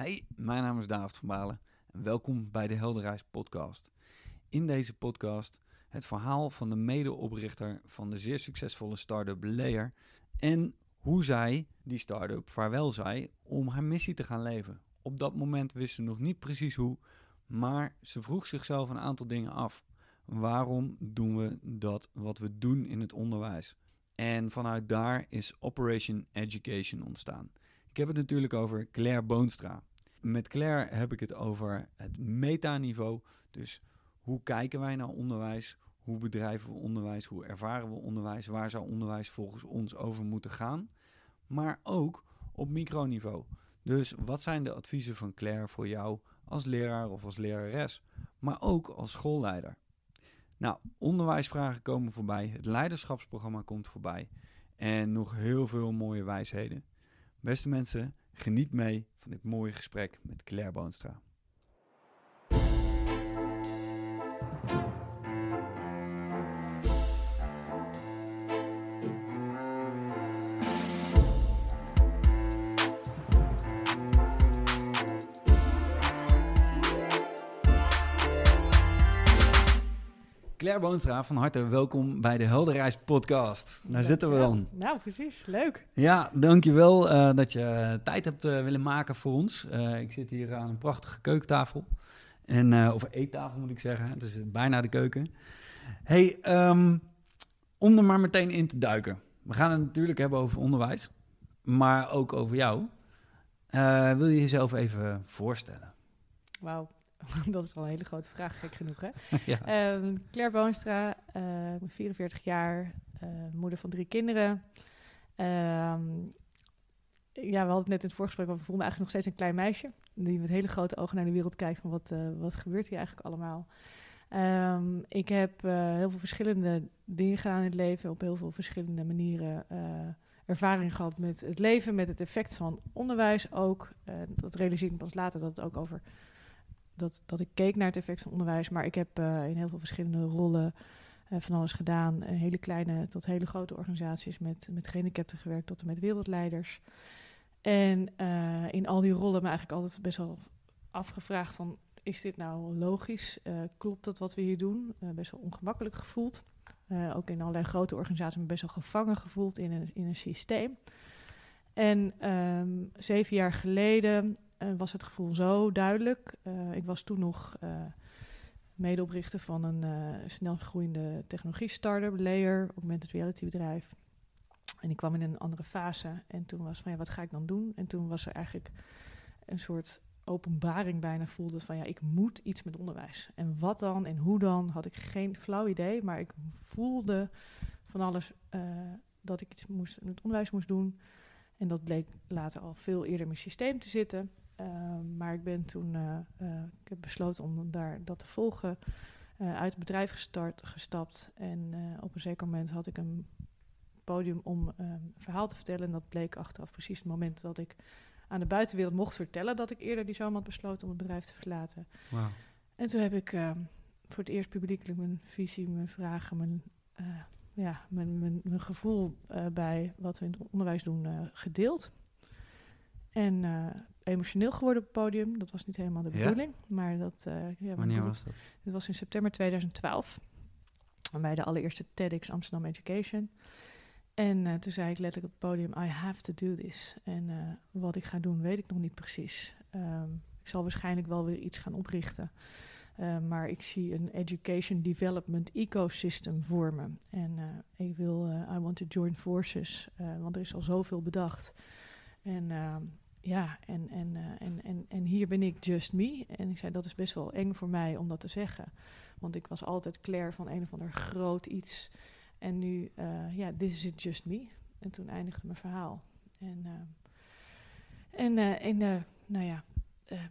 Hey, mijn naam is David van Balen en welkom bij de Helderreis podcast. In deze podcast het verhaal van de medeoprichter van de zeer succesvolle start-up Layer en hoe zij die start-up vaarwel zei om haar missie te gaan leven. Op dat moment wist ze nog niet precies hoe, maar ze vroeg zichzelf een aantal dingen af. Waarom doen we dat wat we doen in het onderwijs? En vanuit daar is Operation Education ontstaan. Ik heb het natuurlijk over Claire Boonstra. Met Claire heb ik het over het metaniveau. Dus hoe kijken wij naar onderwijs? Hoe bedrijven we onderwijs? Hoe ervaren we onderwijs? Waar zou onderwijs volgens ons over moeten gaan? Maar ook op microniveau. Dus wat zijn de adviezen van Claire voor jou als leraar of als lerares? Maar ook als schoolleider. Nou, onderwijsvragen komen voorbij. Het leiderschapsprogramma komt voorbij. En nog heel veel mooie wijsheden. Beste mensen, geniet mee van dit mooie gesprek met Claire Boonstra. Claire Boonstra, van harte welkom bij de Helderreis podcast. Daar zitten we dan. Nou, precies. Leuk. Ja, dankjewel uh, dat je tijd hebt uh, willen maken voor ons. Uh, ik zit hier aan een prachtige keukentafel. En, of eettafel moet ik zeggen. Het is bijna de keuken. hey, um, om er maar meteen in te duiken. We gaan het natuurlijk hebben over onderwijs. Maar ook over jou. wil je jezelf even voorstellen? Wauw. dat is wel een hele grote vraag, gek genoeg, hè? ja. um, Claire Boonstra, uh, 44 jaar, uh, moeder van drie kinderen. Um, ja, we hadden het net in het voorgesprek over, we vonden eigenlijk nog steeds een klein meisje. Die met hele grote ogen naar de wereld kijkt van wat, uh, wat gebeurt hier eigenlijk allemaal. Um, ik heb heel veel verschillende dingen gedaan in het leven, op heel veel verschillende manieren ervaring gehad met het leven, met het effect van onderwijs ook. dat realiseer ik pas later dat het ook over dat, dat ik keek naar het effect van onderwijs. Maar ik heb uh, in heel veel verschillende rollen uh, van alles gedaan. Uh, hele kleine tot hele grote organisaties met, met gehandicapten gewerkt tot en met wereldleiders. En in al die rollen me eigenlijk altijd best wel afgevraagd van... is dit nou logisch? klopt dat wat we hier doen? best wel ongemakkelijk gevoeld. ook in allerlei grote organisaties me best wel gevangen gevoeld in een, in een systeem. En um, zeven jaar geleden was het gevoel zo duidelijk. Uh, ik was toen nog uh, medeoprichter van een snel groeiende technologie-startup, Layer, augmented reality bedrijf. En ik kwam in een andere fase en toen was van ja, wat ga ik dan doen? En toen was er eigenlijk een soort openbaring bijna voelde van ja, ik moet iets met onderwijs. En wat dan en hoe dan, had ik geen flauw idee, maar ik voelde van alles dat ik iets moest, met onderwijs moest doen. En dat bleek later al veel eerder in mijn systeem te zitten. Ehm, maar ik ben toen, uh, uh, ik heb besloten om daar dat te volgen, uh, uit het bedrijf gestart, gestapt. En op een zeker moment had ik een podium om ehm, een verhaal te vertellen. En dat bleek achteraf precies het moment dat ik aan de buitenwereld mocht vertellen dat ik eerder die zomer had besloten om het bedrijf te verlaten. Wow. En toen heb ik ehm, voor het eerst publiekelijk mijn visie, mijn vragen, mijn, ja, mijn, mijn, mijn gevoel bij wat we in het onderwijs doen gedeeld. En emotioneel geworden op het podium. Dat was niet helemaal de bedoeling. Maar dat, uh, ja, Wanneer was dat? Dit was in september 2012. Bij de allereerste TEDx Amsterdam Education. En uh, toen zei ik letterlijk op het podium: I have to do this. En wat ik ga doen, weet ik nog niet precies. Um, ik zal waarschijnlijk wel weer iets gaan oprichten. Uh, maar ik zie een education development ecosystem vormen. En ik wil, I want to join forces, want er is al zoveel bedacht. En ehm, ja, en, en, uh, en, en, en hier ben ik just me. En ik zei, dat is best wel eng voor mij om dat te zeggen. Want ik was altijd Claire van een of ander groot iets. En nu, uh, ja, this is it just me. En toen eindigde mijn verhaal. En, uh, en in de, nou ja,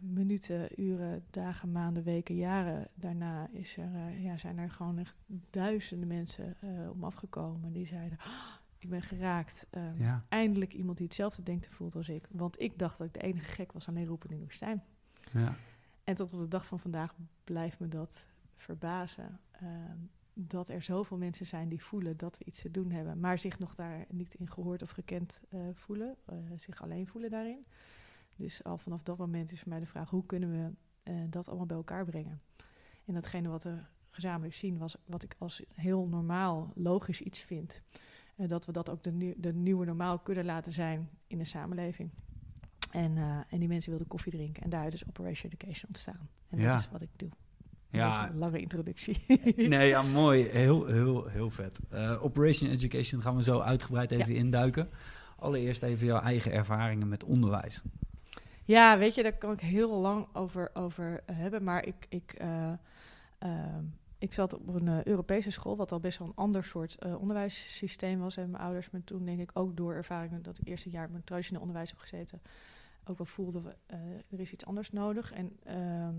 minuten, uren, dagen, maanden, weken, jaren daarna is er, ja, zijn er gewoon echt duizenden mensen om afgekomen. Die zeiden, oh, ik ben geraakt. Um, Eindelijk iemand die hetzelfde denkt en voelt als ik. Want ik dacht dat ik de enige gek was alleen roepen in woestijn. Ja. En tot op de dag van vandaag blijft me dat verbazen. Um, dat er zoveel mensen zijn die voelen dat we iets te doen hebben, maar zich nog daar niet in gehoord of gekend uh, voelen, uh, zich alleen voelen daarin. Dus al vanaf dat moment is voor mij de vraag: hoe kunnen we dat allemaal bij elkaar brengen? En datgene wat we gezamenlijk zien, was wat ik als heel normaal, logisch iets vind. Dat we dat ook de, de nieuwe normaal kunnen laten zijn in de samenleving. En, en die mensen wilden koffie drinken. En daaruit is Operation Education ontstaan. En ja. dat is wat ik doe. Ja. Een lange introductie. nee, ja, mooi. Heel, heel, heel vet. Uh, Operation Education gaan we zo uitgebreid even induiken. Allereerst even jouw eigen ervaringen met onderwijs. Ja, weet je, daar kan ik heel lang over, over hebben. Maar ik, ik, uh, ik zat op een Europese school, wat al best wel een ander soort onderwijssysteem was. En mijn ouders me toen, denk ik, ook door ervaringen dat ik eerste jaar met traditioneel onderwijs heb gezeten, ook wel voelden we, er is iets anders nodig. En ehm,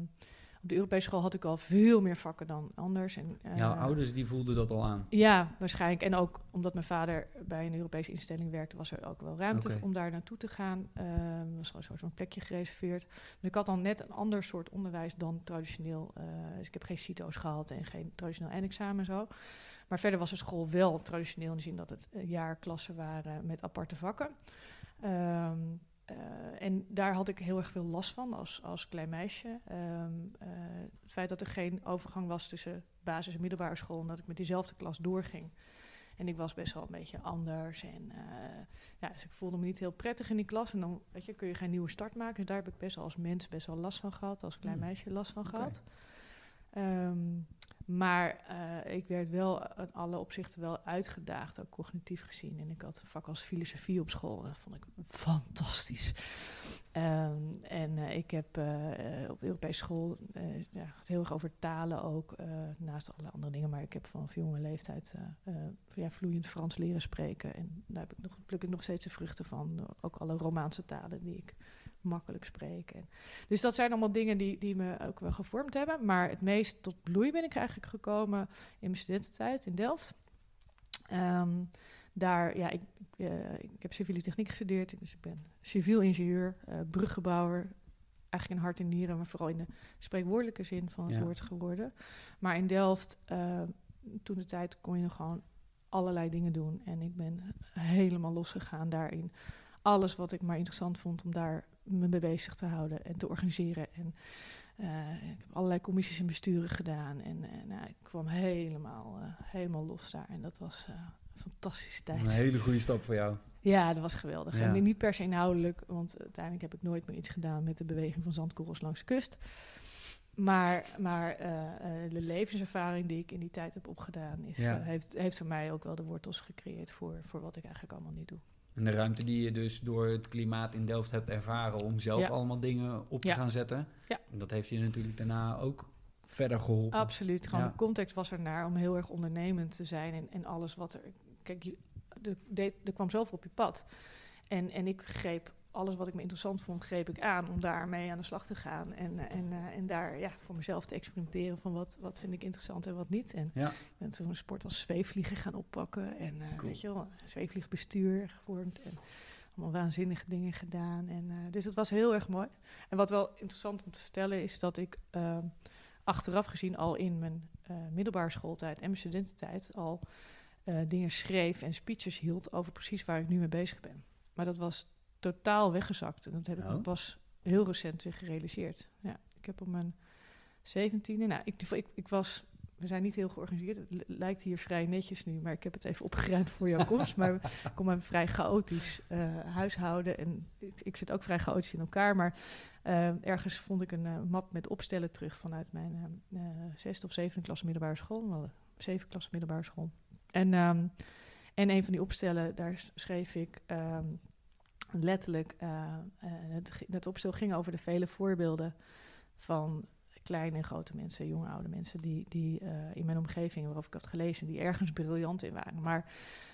op de Europese school had ik al veel meer vakken dan anders. En, uh, Jouw ouders die voelden dat al aan? Ja, waarschijnlijk. En ook omdat mijn vader bij een Europese instelling werkte, was er ook wel ruimte om daar naartoe te gaan. Uh, was een soort van plekje gereserveerd. Dus ik had dan net een ander soort onderwijs dan traditioneel. Uh, dus ik heb geen CITO's gehad en geen traditioneel eindexamen en zo. Maar verder was de school wel traditioneel in de zin dat het jaarklassen waren met aparte vakken. Um, uh, en daar had ik heel erg veel last van als, als klein meisje. Um, uh, het feit dat er geen overgang was tussen basis- en middelbare school, omdat ik met diezelfde klas doorging. En ik was best wel een beetje anders. En uh, ja, dus ik voelde me niet heel prettig in die klas. En dan weet je, kun je geen nieuwe start maken. Dus daar heb ik best wel als mens best wel last van gehad. Als klein hmm. meisje last van okay. gehad. Um, maar uh, ik werd wel in alle opzichten wel uitgedaagd, ook cognitief gezien. En ik had een vak als filosofie op school. Dat vond ik fantastisch. Um, en uh, ik heb uh, op Europese school ja, heel erg over talen ook, naast alle andere dingen. Maar ik heb van jonge leeftijd ja, vloeiend Frans leren spreken. En daar heb ik nog, pluk ik nog steeds de vruchten van. Ook alle Romaanse talen die ik makkelijk spreken. Dus dat zijn allemaal dingen die, die me ook wel gevormd hebben. Maar het meest tot bloei ben ik eigenlijk gekomen in mijn studententijd in Delft. Um, daar, ja, ik, uh, ik heb civiele techniek gestudeerd, dus ik ben civiel ingenieur, uh, bruggebouwer. Eigenlijk in hart en nieren, maar vooral in de spreekwoordelijke zin van het woord geworden. Maar in Delft, uh, toen de tijd, kon je nog gewoon allerlei dingen doen. En ik ben helemaal losgegaan daarin. Alles wat ik maar interessant vond om daar me mee bezig te houden en te organiseren. En uh, ik heb allerlei commissies en besturen gedaan. En, nou, ik kwam helemaal, uh, helemaal los daar. En dat was een fantastische tijd. Een hele goede stap voor jou. Ja, dat was geweldig. Ja. En niet per se inhoudelijk, want uiteindelijk heb ik nooit meer iets gedaan met de beweging van zandkorrels langs de kust. Maar, maar de levenservaring die ik in die tijd heb opgedaan, is, ja. heeft, heeft voor mij ook wel de wortels gecreëerd voor, voor wat ik eigenlijk allemaal nu doe. En de ruimte die je dus door het klimaat in Delft hebt ervaren om zelf allemaal dingen op te gaan zetten. Ja. En dat heeft je natuurlijk daarna ook verder geholpen. Absoluut. Gewoon de context was er naar om heel erg ondernemend te zijn en, en alles wat er. Kijk, er kwam zoveel op je pad. En, en ik greep alles wat ik me interessant vond, greep ik aan om daarmee aan de slag te gaan. En, en, uh, en daar ja, voor mezelf te experimenteren van wat, wat vind ik interessant en wat niet. En ja. ik ben zo'n sport als zweefvliegen gaan oppakken. En uh, cool. weet je wel, zweefvliegbestuur gevormd. En allemaal waanzinnige dingen gedaan. En, uh, dus het was heel erg mooi. En wat wel interessant om te vertellen is dat ik achteraf gezien al in mijn middelbare schooltijd en mijn studententijd al dingen schreef en speeches hield over precies waar ik nu mee bezig ben. Maar dat was totaal weggezakt. En dat heb ik oh. pas heel recent weer gerealiseerd. Ja, ik heb op mijn zeventiende... Nou, ik, ik, ik was... We zijn niet heel georganiseerd. Het lijkt hier vrij netjes nu, maar ik heb het even opgeruimd voor jouw komst. maar ik kom een vrij chaotisch uh, huishouden. En ik, ik, zit ook vrij chaotisch in elkaar. Maar uh, ergens vond ik een uh, map met opstellen terug vanuit mijn zesde of zevende klas middelbare school. Zeven klas middelbare school. En, um, en een van die opstellen, daar schreef ik... Um, letterlijk, uh, het, het opstel ging over de vele voorbeelden van kleine en grote mensen, jonge oude mensen, die, die uh, in mijn omgeving, waarover ik had gelezen, die ergens briljant in waren. Maar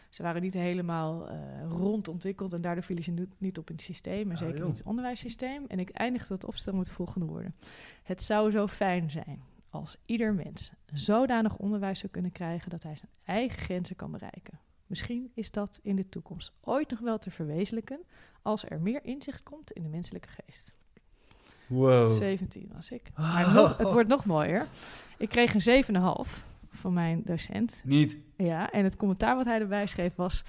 ze waren niet helemaal uh, rond ontwikkeld en daardoor vielen ze nu, niet op in het systeem, en ah, zeker niet het onderwijssysteem. En ik eindigde dat opstel met de volgende woorden. Het zou zo fijn zijn als ieder mens zodanig onderwijs zou kunnen krijgen dat hij zijn eigen grenzen kan bereiken. Misschien is dat in de toekomst ooit nog wel te verwezenlijken als er meer inzicht komt in de menselijke geest. Wow. 17 was ik. Maar nog, het wordt nog mooier. Ik kreeg een 7,5 van mijn docent. Niet? Ja, en het commentaar wat hij erbij schreef was...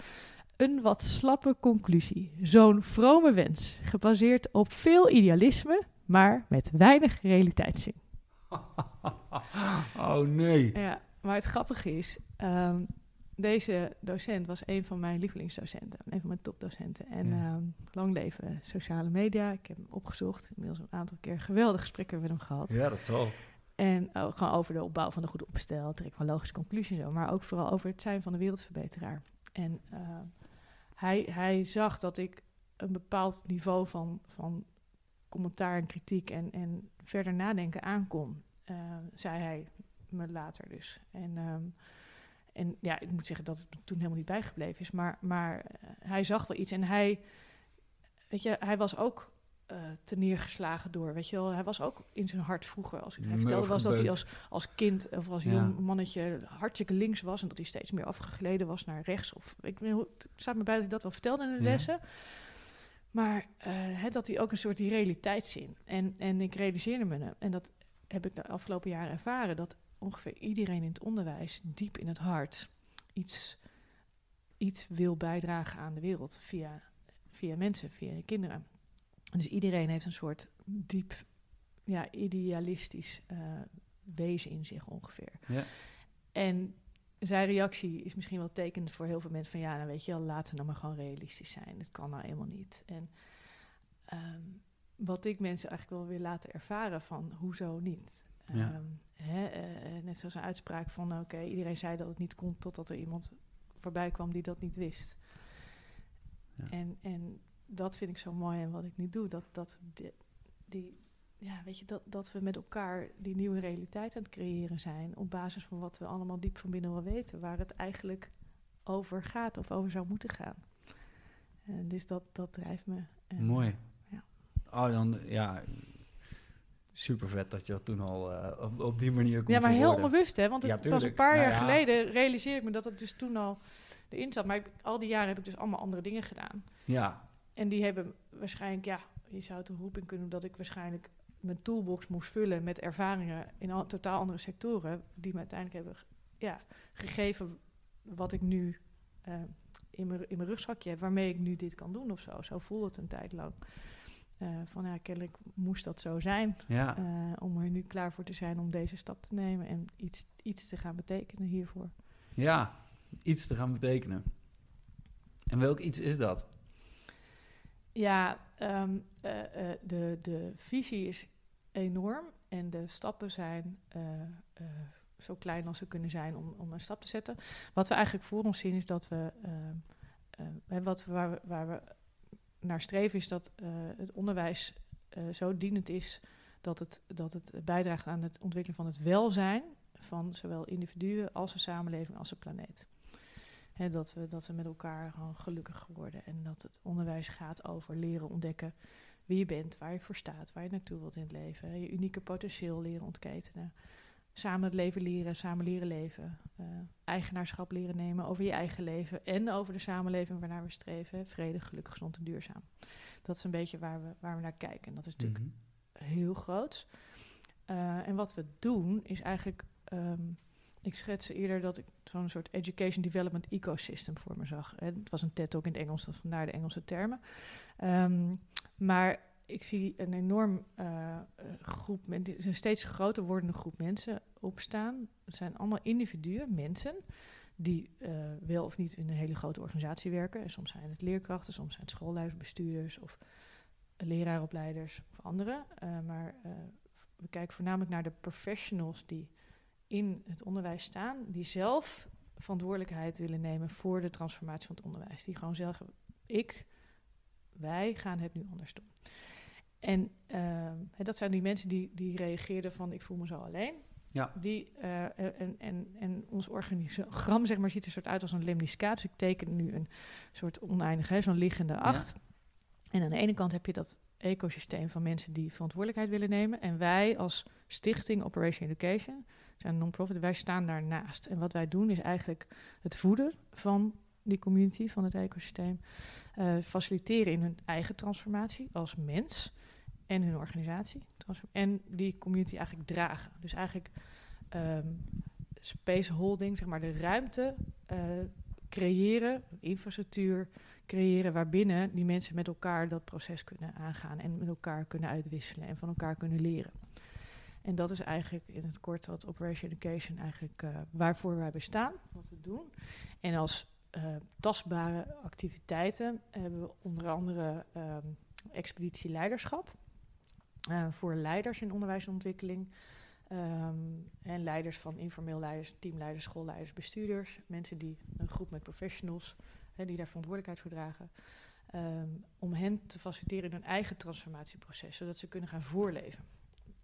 Een wat slappe conclusie. Zo'n vrome wens, gebaseerd op veel idealisme, maar met weinig realiteitszin. oh nee. Ja, maar het grappige is, ehm, deze docent was een van mijn lievelingsdocenten, een van mijn topdocenten. En ehm, lang leven sociale media. Ik heb hem opgezocht, inmiddels een aantal keer geweldige gesprekken met hem gehad. Ja, dat zal. En ook gewoon over de opbouw van de goede opstel, trek van logische conclusies, maar ook vooral over het zijn van de wereldverbeteraar. En ehm, hij, hij zag dat ik een bepaald niveau van, van commentaar en kritiek en, en verder nadenken aankon, uh, zei hij me later dus. En, um, en ja, ik moet zeggen dat het toen helemaal niet bijgebleven is, maar, maar uh, hij zag wel iets en hij, weet je, hij was ook uh, te neergeslagen door, weet je wel. Hij was ook in zijn hart vroeger, als ik hij vertelde, was dat hij als, als kind of als jong mannetje hartstikke links was en dat hij steeds meer afgegleden was naar rechts. Of ik weet het staat me bij dat dat wel vertelde in de lessen. Maar uh, dat hij ook een soort die realiteitszin. En, en ik realiseerde me, en dat heb ik de afgelopen jaren ervaren, dat ongeveer iedereen in het onderwijs diep in het hart iets, iets wil bijdragen aan de wereld via, via mensen, via kinderen. Dus iedereen heeft een soort diep, ja, idealistisch uh, wezen in zich ongeveer. Ja. En zijn reactie is misschien wel tekend voor heel veel mensen van ja, nou weet je wel, laten we nou maar gewoon realistisch zijn. Dat kan nou helemaal niet. En um, wat ik mensen eigenlijk wel weer laten ervaren van hoezo niet. Ja. Um, hè, uh, net zoals een uitspraak van oké, iedereen zei dat het niet kon totdat er iemand voorbij kwam die dat niet wist. Ja. En, en dat vind ik zo mooi en wat ik nu doe. Dat, dat die, die, ja, weet je, dat, dat we met elkaar die nieuwe realiteit aan het creëren zijn. Op basis van wat we allemaal diep van binnen wel weten. Waar het eigenlijk over gaat of over zou moeten gaan. En dus dat, dat drijft me. En, mooi. Ja. Oh, dan ja. Super vet dat je dat toen al uh, op, op die manier kon Ja, maar heel onbewust, hè? Want het ja, was een paar nou, jaar ja. geleden realiseerde ik me dat het dus toen al erin zat. Maar ik, al die jaren heb ik dus allemaal andere dingen gedaan. Ja. En die hebben waarschijnlijk, ja, je zou het een roeping kunnen dat ik waarschijnlijk mijn toolbox moest vullen met ervaringen in al, totaal andere sectoren, die me uiteindelijk hebben ja, gegeven wat ik nu uh, in, mijn, in mijn rugzakje heb, waarmee ik nu dit kan doen of zo. Zo voelde het een tijd lang. Uh, van ja, kennelijk moest dat zo zijn. Ja. Uh, om er nu klaar voor te zijn om deze stap te nemen en iets, iets te gaan betekenen hiervoor. Ja, iets te gaan betekenen. En welk iets is dat? Ja, um, uh, uh, de, de visie is enorm en de stappen zijn zo klein als ze kunnen zijn om, om een stap te zetten. Wat we eigenlijk voor ons zien is dat we, ehm, wat we, waar, we, waar we naar streven is dat het onderwijs zo dienend is dat het, dat het bijdraagt aan het ontwikkelen van het welzijn van zowel individuen als de samenleving als de planeet dat, we, dat we met elkaar gewoon gelukkig worden. En dat het onderwijs gaat over leren ontdekken wie je bent, waar je voor staat, waar je naartoe wilt in het leven. Je unieke potentieel leren ontketenen. Samen het leven leren, samen leren leven. Uh, eigenaarschap leren nemen over je eigen leven en over de samenleving waarnaar we streven. Vrede, gelukkig, gezond en duurzaam. Dat is een beetje waar we, waar we naar kijken. En dat is natuurlijk mm -hmm. heel groot. Uh, en wat we doen is eigenlijk um, ik schetste eerder dat ik zo'n soort education development ecosystem voor me zag. Het was een TED ook in het Engels, dat vandaar de Engelse termen. Um, maar ik zie een enorm uh, groep, een steeds groter wordende groep mensen opstaan. Het zijn allemaal individuen, mensen, die uh, wel of niet in een hele grote organisatie werken. En soms zijn het leerkrachten, soms zijn het schoolleiders, bestuurders of leraaropleiders of anderen. Uh, maar we kijken voornamelijk naar de professionals die in het onderwijs staan, die zelf verantwoordelijkheid willen nemen voor de transformatie van het onderwijs. Die gewoon zeggen, ik, wij gaan het nu anders doen. En uh, dat zijn die mensen die, die reageerden van ik voel me zo alleen. Ja. Die, uh, en, en, en ons organigram zeg maar, ziet er soort uit als een lemniscaat. Dus ik teken nu een soort oneindige, zo'n liggende acht. Ja. En aan de ene kant heb je dat ecosysteem van mensen die verantwoordelijkheid willen nemen. En wij als stichting Operation Education zijn een non-profit, wij staan daarnaast. En wat wij doen is eigenlijk het voeden van die community, van het ecosysteem, uh, faciliteren in hun eigen transformatie als mens en hun organisatie. En die community eigenlijk dragen. Dus eigenlijk um, space holding, zeg maar de ruimte uh, creëren, infrastructuur creëren waarbinnen die mensen met elkaar dat proces kunnen aangaan en met elkaar kunnen uitwisselen en van elkaar kunnen leren. En dat is eigenlijk in het kort wat Operation Education eigenlijk uh, waarvoor wij bestaan, wat we doen. En als uh, tastbare activiteiten hebben we onder andere um, expeditie leiderschap. Uh, voor leiders in onderwijs en ontwikkeling. Um, en leiders van informeel leiders, teamleiders, schoolleiders, bestuurders. Mensen die een groep met professionals, hè, die daar verantwoordelijkheid voor dragen. Um, om hen te faciliteren in hun eigen transformatieproces, zodat ze kunnen gaan voorleven.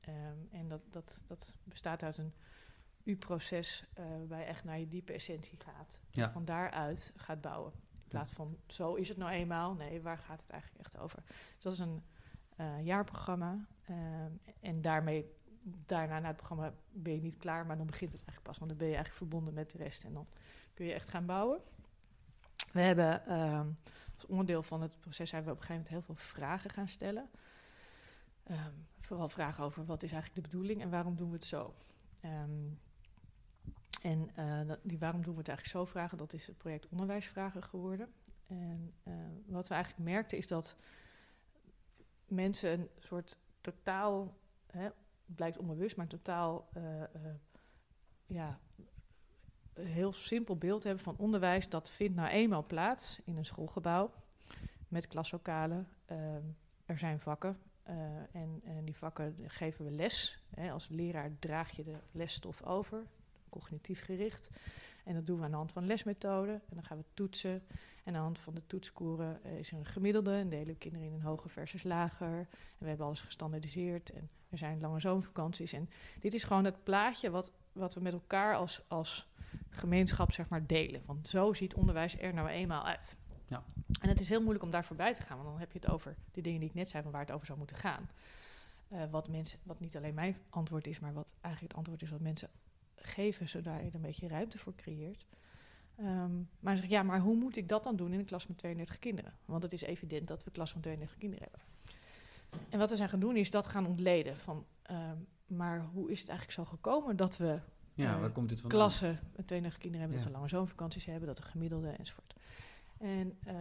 Um, en dat, dat, dat bestaat uit een U-proces uh, waarbij je echt naar je diepe essentie gaat. Ja. En van daaruit gaat bouwen. In plaats van zo is het nou eenmaal. Nee, waar gaat het eigenlijk echt over? Dus dat is een uh, jaarprogramma. Um, en daarmee, daarna na het programma ben je niet klaar, maar dan begint het eigenlijk pas. Want dan ben je eigenlijk verbonden met de rest. En dan kun je echt gaan bouwen. We hebben um, als onderdeel van het proces zijn we op een gegeven moment heel veel vragen gaan stellen. Um, vooral vragen over wat is eigenlijk de bedoeling en waarom doen we het zo. Um, en dat, die waarom doen we het eigenlijk zo vragen, dat is het project Onderwijsvragen geworden. En wat we eigenlijk merkten is dat mensen een soort totaal, hè, blijkt onbewust, maar totaal uh, ja, heel simpel beeld hebben van onderwijs. Dat vindt nou eenmaal plaats in een schoolgebouw met klaslokalen. Ehm, er zijn vakken, uh, en, en, die vakken geven we les. Hè. Als leraar draag je de lesstof over, cognitief gericht. En dat doen we aan de hand van lesmethoden. En dan gaan we toetsen. En aan de hand van de toetsscoren uh, is er een gemiddelde. En delen we kinderen in een hoger versus lager. En we hebben alles gestandardiseerd. En er zijn lange zomervakanties. En dit is gewoon het plaatje wat, wat we met elkaar als, als gemeenschap zeg maar, delen. Want zo ziet onderwijs er nou eenmaal uit. Ja. En het is heel moeilijk om daar voorbij te gaan, want dan heb je het over de dingen die ik net zei, van waar het over zou moeten gaan. Uh, wat, mensen, wat niet alleen mijn antwoord is, maar wat eigenlijk het antwoord is wat mensen geven, zodat je er een beetje ruimte voor creëert. Um, maar dan zeg ik, ja, maar hoe moet ik dat dan doen in een klas met 32 kinderen? Want het is evident dat we een klas van 32 kinderen hebben. En wat we zijn gaan doen is dat gaan ontleden. Van, um, maar hoe is het eigenlijk zo gekomen dat we ja, uh, waar komt dit klassen met 32 kinderen hebben, ja. dat we lange zomervakanties hebben, dat we gemiddelde enzovoort. En uh,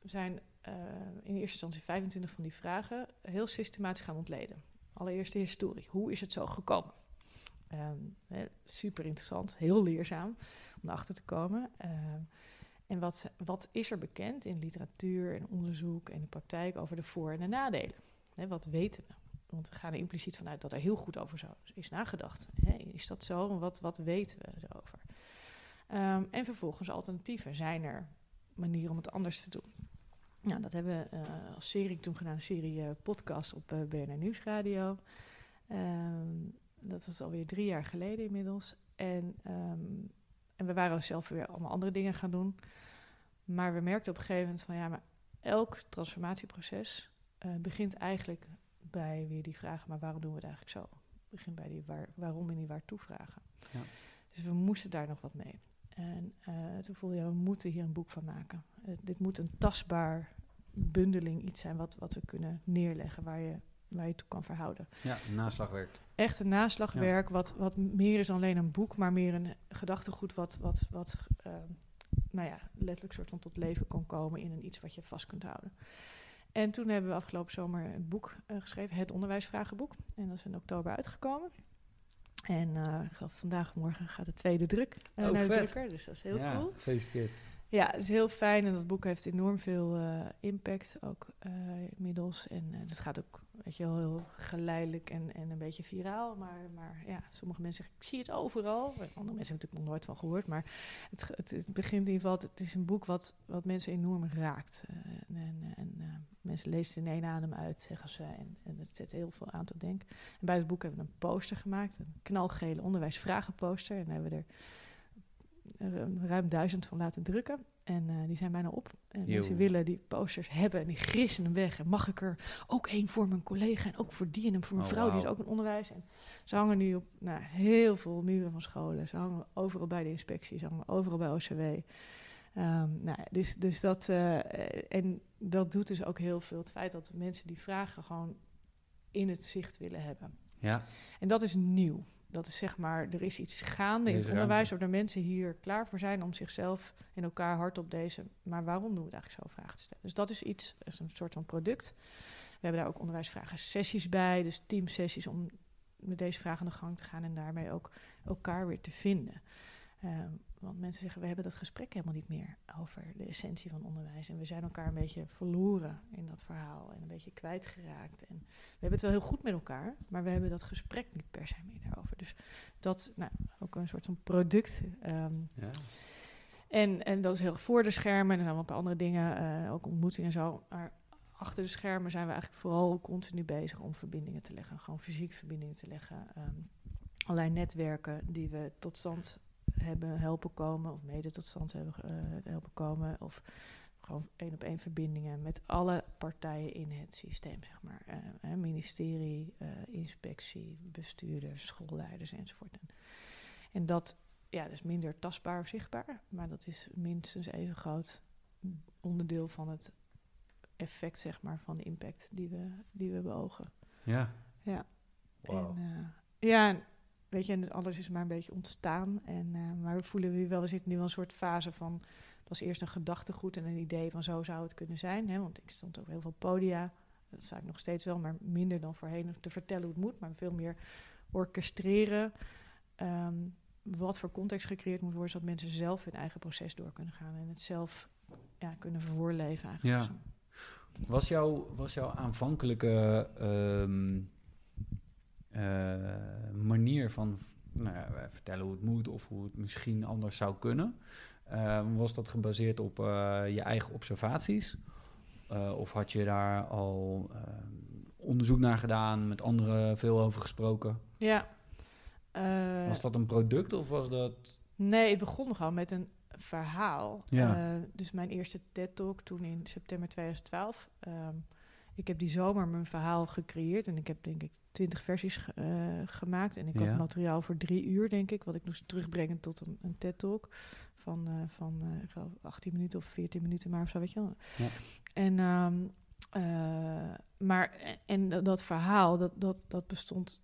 we zijn uh, in eerste instantie 25 van die vragen heel systematisch gaan ontleden. Allereerst de historie. Hoe is het zo gekomen? Um, super interessant, heel leerzaam om erachter te komen. Um, en wat, wat is er bekend in literatuur en onderzoek en de praktijk over de voor- en de nadelen? Wat weten we? Want we gaan er impliciet vanuit dat er heel goed over zo is nagedacht. Is dat zo? Wat, wat weten we erover? Um, en vervolgens alternatieven. Zijn er manier om het anders te doen. Nou, dat hebben we uh, als serie toen gedaan, een serie uh, podcast op uh, BNR Nieuwsradio. Um, dat was alweer drie jaar geleden inmiddels. En, um, en we waren zelf weer allemaal andere dingen gaan doen. Maar we merkten op een gegeven moment van ja, maar elk transformatieproces begint eigenlijk bij weer die vraag, maar waarom doen we het eigenlijk zo? Begint bij die waar, waarom en die waartoe vragen. Ja. Dus we moesten daar nog wat mee. En uh, toen voelde je, we moeten hier een boek van maken. Uh, dit moet een tastbaar bundeling iets zijn wat, wat we kunnen neerleggen, waar je, waar je toe kan verhouden. Ja, naslagwerk. Echt een naslagwerk, ja. wat, wat meer is dan alleen een boek, maar meer een gedachtegoed wat, wat, wat uh, nou ja, letterlijk soort van tot leven kan komen in een iets wat je vast kunt houden. En toen hebben we afgelopen zomer een boek geschreven, het onderwijsvragenboek. En dat is in oktober uitgekomen. En uh, vandaag morgen gaat de tweede druk uh, oh, naar de drukker. Dus dat is heel ja, cool. Gefeliciteerd. Ja, het is heel fijn en dat boek heeft enorm veel impact ook inmiddels. En het gaat ook, weet je wel, heel geleidelijk en, en een beetje viraal. Maar, maar ja, sommige mensen zeggen, ik zie het overal. Andere mensen hebben natuurlijk nog nooit van gehoord. Maar het, het, begint in ieder geval, het is een boek wat, wat mensen enorm raakt. en en, en mensen lezen in één adem uit, zeggen ze. En, het zet heel veel aan te denken. En bij het boek hebben we een poster gemaakt. Een knalgele onderwijsvragenposter. En hebben we er ruim duizend van laten drukken. En uh, die zijn bijna op. En mensen willen die posters hebben en die grissen hem weg. En mag ik er ook één voor mijn collega en ook voor die en voor mijn oh, vrouw, wow. die is ook in onderwijs. En ze hangen nu op nou, heel veel muren van scholen. Ze hangen overal bij de inspectie, ze hangen overal bij OCW. Um, nou, dus, dus dat, uh, en dat doet dus ook heel veel. Het feit dat mensen die vragen gewoon in het zicht willen hebben. Ja. En dat is nieuw. Dat is zeg maar, er is iets gaande in het onderwijs, zodat mensen hier klaar voor zijn om zichzelf en elkaar hard op deze. Maar waarom doen we het eigenlijk zo vragen te stellen? Dus dat is iets, is een soort van product. We hebben daar ook onderwijsvragen sessies bij, dus teamsessies om met deze vragen aan de gang te gaan en daarmee ook elkaar weer te vinden. Ehm, want mensen zeggen, we hebben dat gesprek helemaal niet meer over de essentie van onderwijs. En we zijn elkaar een beetje verloren in dat verhaal en een beetje kwijtgeraakt. En we hebben het wel heel goed met elkaar, maar we hebben dat gesprek niet per se meer daarover. Dus dat, nou, ook een soort van product. Ehm, ja. en, en dat is heel voor de schermen en er zijn wel een paar andere dingen, uh, ook ontmoetingen en zo. Maar achter de schermen zijn we eigenlijk vooral continu bezig om verbindingen te leggen. Gewoon fysiek verbindingen te leggen. Um, allerlei netwerken die we tot stand hebben helpen komen, of mede tot stand hebben uh, helpen komen, of gewoon één op één verbindingen met alle partijen in het systeem, zeg maar. Uh, ministerie, uh, inspectie, bestuurders, schoolleiders enzovoort. En, en dat, ja, dat is minder tastbaar of zichtbaar, maar dat is minstens even groot onderdeel van het effect, zeg maar, van de impact die we, die we beogen. Ja. Ja. Wow. En, ja, Weet je, en alles is maar een beetje ontstaan. En, uh, maar we voelen nu wel, we zitten nu wel een soort fase van... Dat was eerst een gedachtegoed en een idee van zo zou het kunnen zijn. Hè? Want ik stond op heel veel podia. Dat sta ik nog steeds wel, maar minder dan voorheen te vertellen hoe het moet. Maar veel meer orchestreren. Um, wat voor context gecreëerd moet worden... zodat mensen zelf hun eigen proces door kunnen gaan. En het zelf ja, kunnen voorleven eigenlijk. Ja. Was, jouw, was jouw aanvankelijke... Uh, van nou ja, vertellen hoe het moet of hoe het misschien anders zou kunnen. Uh, was dat gebaseerd op uh, je eigen observaties? of had je daar al onderzoek naar gedaan, met anderen veel over gesproken? Ja. was dat een product of was dat... Nee, het begon nogal met een verhaal. Ja. dus mijn eerste TED-talk toen in september 2012... Ik heb die zomer mijn verhaal gecreëerd en ik heb denk ik twintig versies uh, gemaakt. En ik had materiaal voor drie uur, denk ik, wat ik moest terugbrengen tot een, een TED-talk van, uh, van uh, geloof 18 minuten of 14 minuten maar of zo, weet je wel. Ja. En, um, maar, en dat verhaal, dat, dat, dat bestond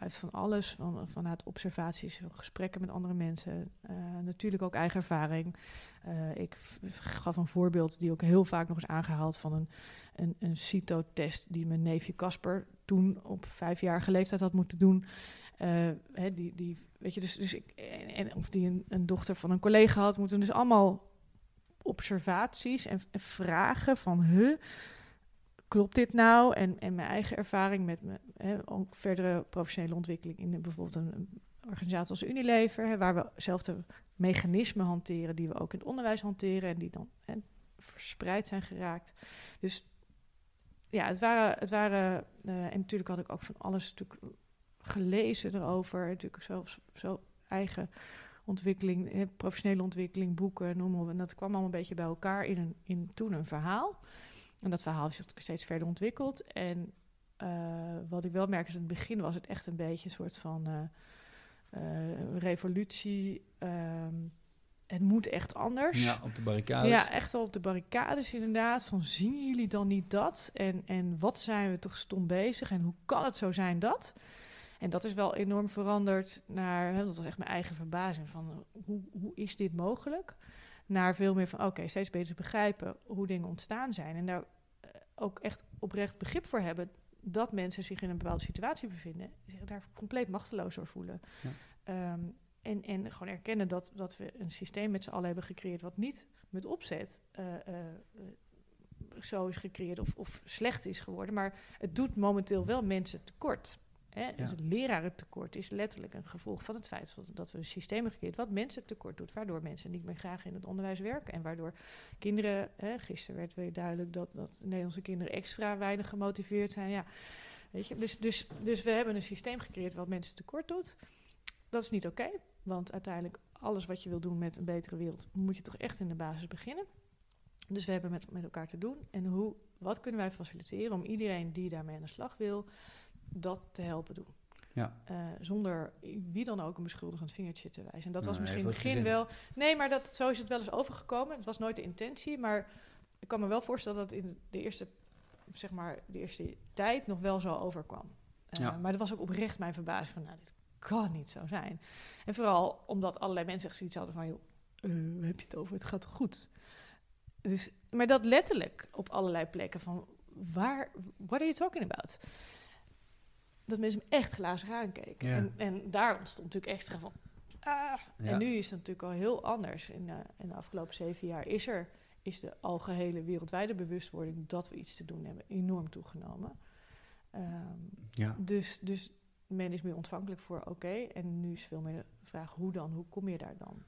uit van alles, van, vanuit observaties, gesprekken met andere mensen, uh, natuurlijk ook eigen ervaring. Uh, ik gaf een voorbeeld die ook heel vaak nog eens aangehaald van een, een, een CITO-test die mijn neefje Casper toen op vijfjarige leeftijd had moeten doen. Uh, hè, die, die, weet je, dus, dus ik, en, of die een, een, dochter van een collega had moeten. Dus allemaal observaties en, en vragen van, huh, klopt dit nou? En, mijn eigen ervaring met me, hè, ook verdere professionele ontwikkeling in bijvoorbeeld een, organisatie als Unilever, hè, waar we zelf de mechanismen hanteren die we ook in het onderwijs hanteren en die dan hè, verspreid zijn geraakt. Dus ja, het waren, het waren uh, en natuurlijk had ik ook van alles natuurlijk gelezen erover, natuurlijk zelfs zo eigen ontwikkeling, professionele ontwikkeling, boeken, noem maar op. En dat kwam allemaal een beetje bij elkaar in, een, in toen een verhaal. En dat verhaal is zich steeds verder ontwikkeld. En uh, wat ik wel merk is, in het begin was het echt een beetje een soort van uh, revolutie. Um, het moet echt anders. Ja, op de barricades. Ja, echt wel op de barricades inderdaad. Van zien jullie dan niet dat? En, en wat zijn we toch stom bezig? En hoe kan het zo zijn dat? En dat is wel enorm veranderd naar, hè, dat was echt mijn eigen verbazing van hoe, hoe is dit mogelijk? Naar veel meer van oké, steeds beter begrijpen hoe dingen ontstaan zijn. En daar eh, ook echt oprecht begrip voor hebben dat mensen zich in een bepaalde situatie bevinden, zich daar compleet machteloos door voelen. Ja. Ehm, en, en gewoon erkennen dat, dat we een systeem met z'n allen hebben gecreëerd wat niet met opzet uh, uh, zo is gecreëerd of, of slecht is geworden. Maar het doet momenteel wel mensen tekort. Hè? Ja. Dus het lerarentekort is letterlijk een gevolg van het feit dat we een systeem hebben gecreëerd wat mensen tekort doet, waardoor mensen niet meer graag in het onderwijs werken en waardoor kinderen, hè, gisteren werd weer duidelijk dat, dat Nederlandse kinderen extra weinig gemotiveerd zijn. Ja, weet je, dus, dus, dus we hebben een systeem gecreëerd wat mensen tekort doet. Dat is niet oké, want uiteindelijk alles wat je wil doen met een betere wereld, moet je toch echt in de basis beginnen. Dus we hebben met, met elkaar te doen. En hoe, wat kunnen wij faciliteren om iedereen die daarmee aan de slag wil, dat te helpen doen. Ja. Uh, zonder wie dan ook een beschuldigend vingertje te wijzen. En dat was misschien in het begin wel. Nee, maar dat, zo is het wel eens overgekomen. Het was nooit de intentie, maar ik kan me wel voorstellen dat in de eerste, zeg maar, de eerste tijd nog wel zo overkwam. Maar dat was ook oprecht mijn verbazing van, nou, dit kan niet zo zijn. En vooral omdat allerlei mensen zoiets hadden van, joh, uh, heb je het over? Het gaat goed. Dus, maar dat letterlijk op allerlei plekken van, waar, what are you talking about? Dat mensen hem echt glazen aankeken. En, en daar ontstond natuurlijk extra van, ah. En nu is het natuurlijk al heel anders. In, uh, in de afgelopen zeven jaar is er is de algehele wereldwijde bewustwording dat we iets te doen hebben enorm toegenomen. Um, ja. dus, dus men is meer ontvankelijk voor oké. en nu is veel meer de vraag hoe dan, hoe kom je daar dan?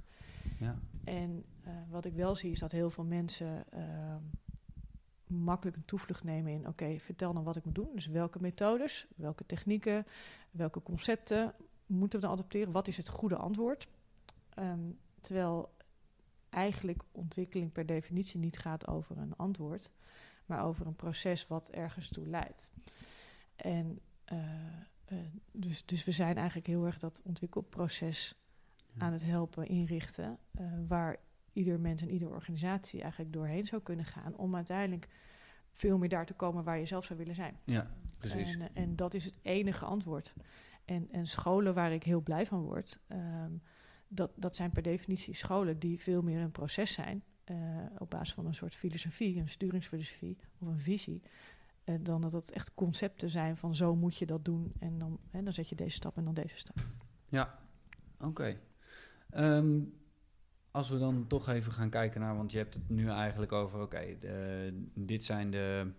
Ja. En uh, wat ik wel zie is dat heel veel mensen uh, makkelijk een toevlucht nemen in oké, vertel dan wat ik moet doen. Dus welke methodes, welke technieken, welke concepten moeten we dan adopteren? Wat is het goede antwoord? Um, terwijl eigenlijk ontwikkeling per definitie niet gaat over een antwoord, maar over een proces wat ergens toe leidt. En uh, uh, dus, dus we zijn eigenlijk heel erg dat ontwikkelproces aan het helpen inrichten, uh, waar ieder mens en iedere organisatie eigenlijk doorheen zou kunnen gaan om uiteindelijk veel meer daar te komen waar je zelf zou willen zijn. Ja, precies. En, en dat is het enige antwoord. En, en scholen waar ik heel blij van word, um, dat, dat zijn per definitie scholen die veel meer een proces zijn. Uh, op basis van een soort filosofie, een sturingsfilosofie of een visie. Uh, dan dat het echt concepten zijn van zo moet je dat doen. En dan, hè, dan zet je deze stap en dan deze stap. Ja, oké. Okay. Um, ehm, als we dan toch even gaan kijken naar, want je hebt het nu eigenlijk over, oké, okay, dit zijn de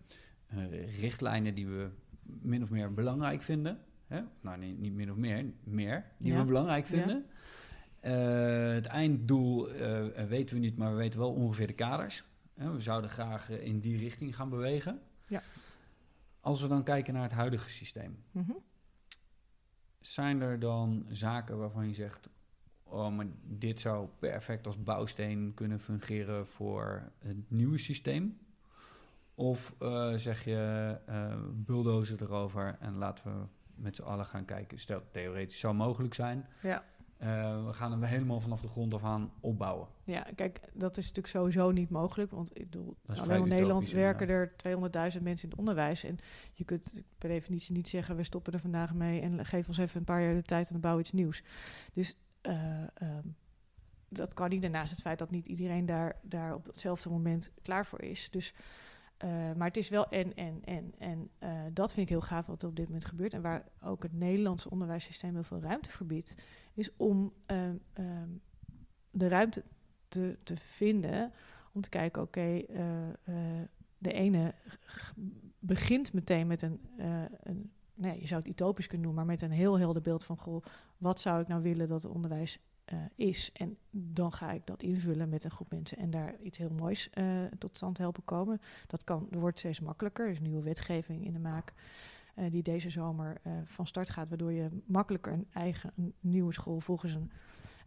uh, richtlijnen die we min of meer belangrijk vinden. Hè? Nou, niet, niet min of meer, meer die ja. we belangrijk vinden. Ja. Uh, het einddoel uh, weten we niet, maar we weten wel ongeveer de kaders. we zouden graag in die richting gaan bewegen. Ja. Als we dan kijken naar het huidige systeem, mm -hmm. zijn er dan zaken waarvan je zegt: Oh, maar dit zou perfect als bouwsteen kunnen fungeren voor het nieuwe systeem? Of uh, zeg je bulldozer erover en laten we met z'n allen gaan kijken? Stel, theoretisch zou mogelijk zijn. Ja. Uh, we gaan hem helemaal vanaf de grond af aan opbouwen. Ja, kijk, dat is natuurlijk sowieso niet mogelijk. Want ik bedoel, alleen in Nederland werken er 200.000 mensen in het onderwijs. En je kunt per definitie niet zeggen, we stoppen er vandaag mee en geef ons even een paar jaar de tijd en dan bouwen iets nieuws. Dus uh, um, dat kan niet. Daarnaast het feit dat niet iedereen daar, daar op hetzelfde moment klaar voor is. Dus uh, maar het is wel en, en, en. En uh, dat vind ik heel gaaf wat er op dit moment gebeurt. En waar ook het Nederlandse onderwijssysteem heel veel ruimte verbiedt is om um, um, de ruimte te, te, vinden om te kijken, oké, de ene begint meteen met een, een nou je zou het utopisch kunnen noemen, maar met een heel helder beeld van, goh, wat zou ik nou willen dat het onderwijs is? En dan ga ik dat invullen met een groep mensen en daar iets heel moois tot stand helpen komen. Dat kan, wordt steeds makkelijker, er is nieuwe wetgeving in de maak. Uh, die deze zomer van start gaat, waardoor je makkelijker een eigen een nieuwe school volgens een,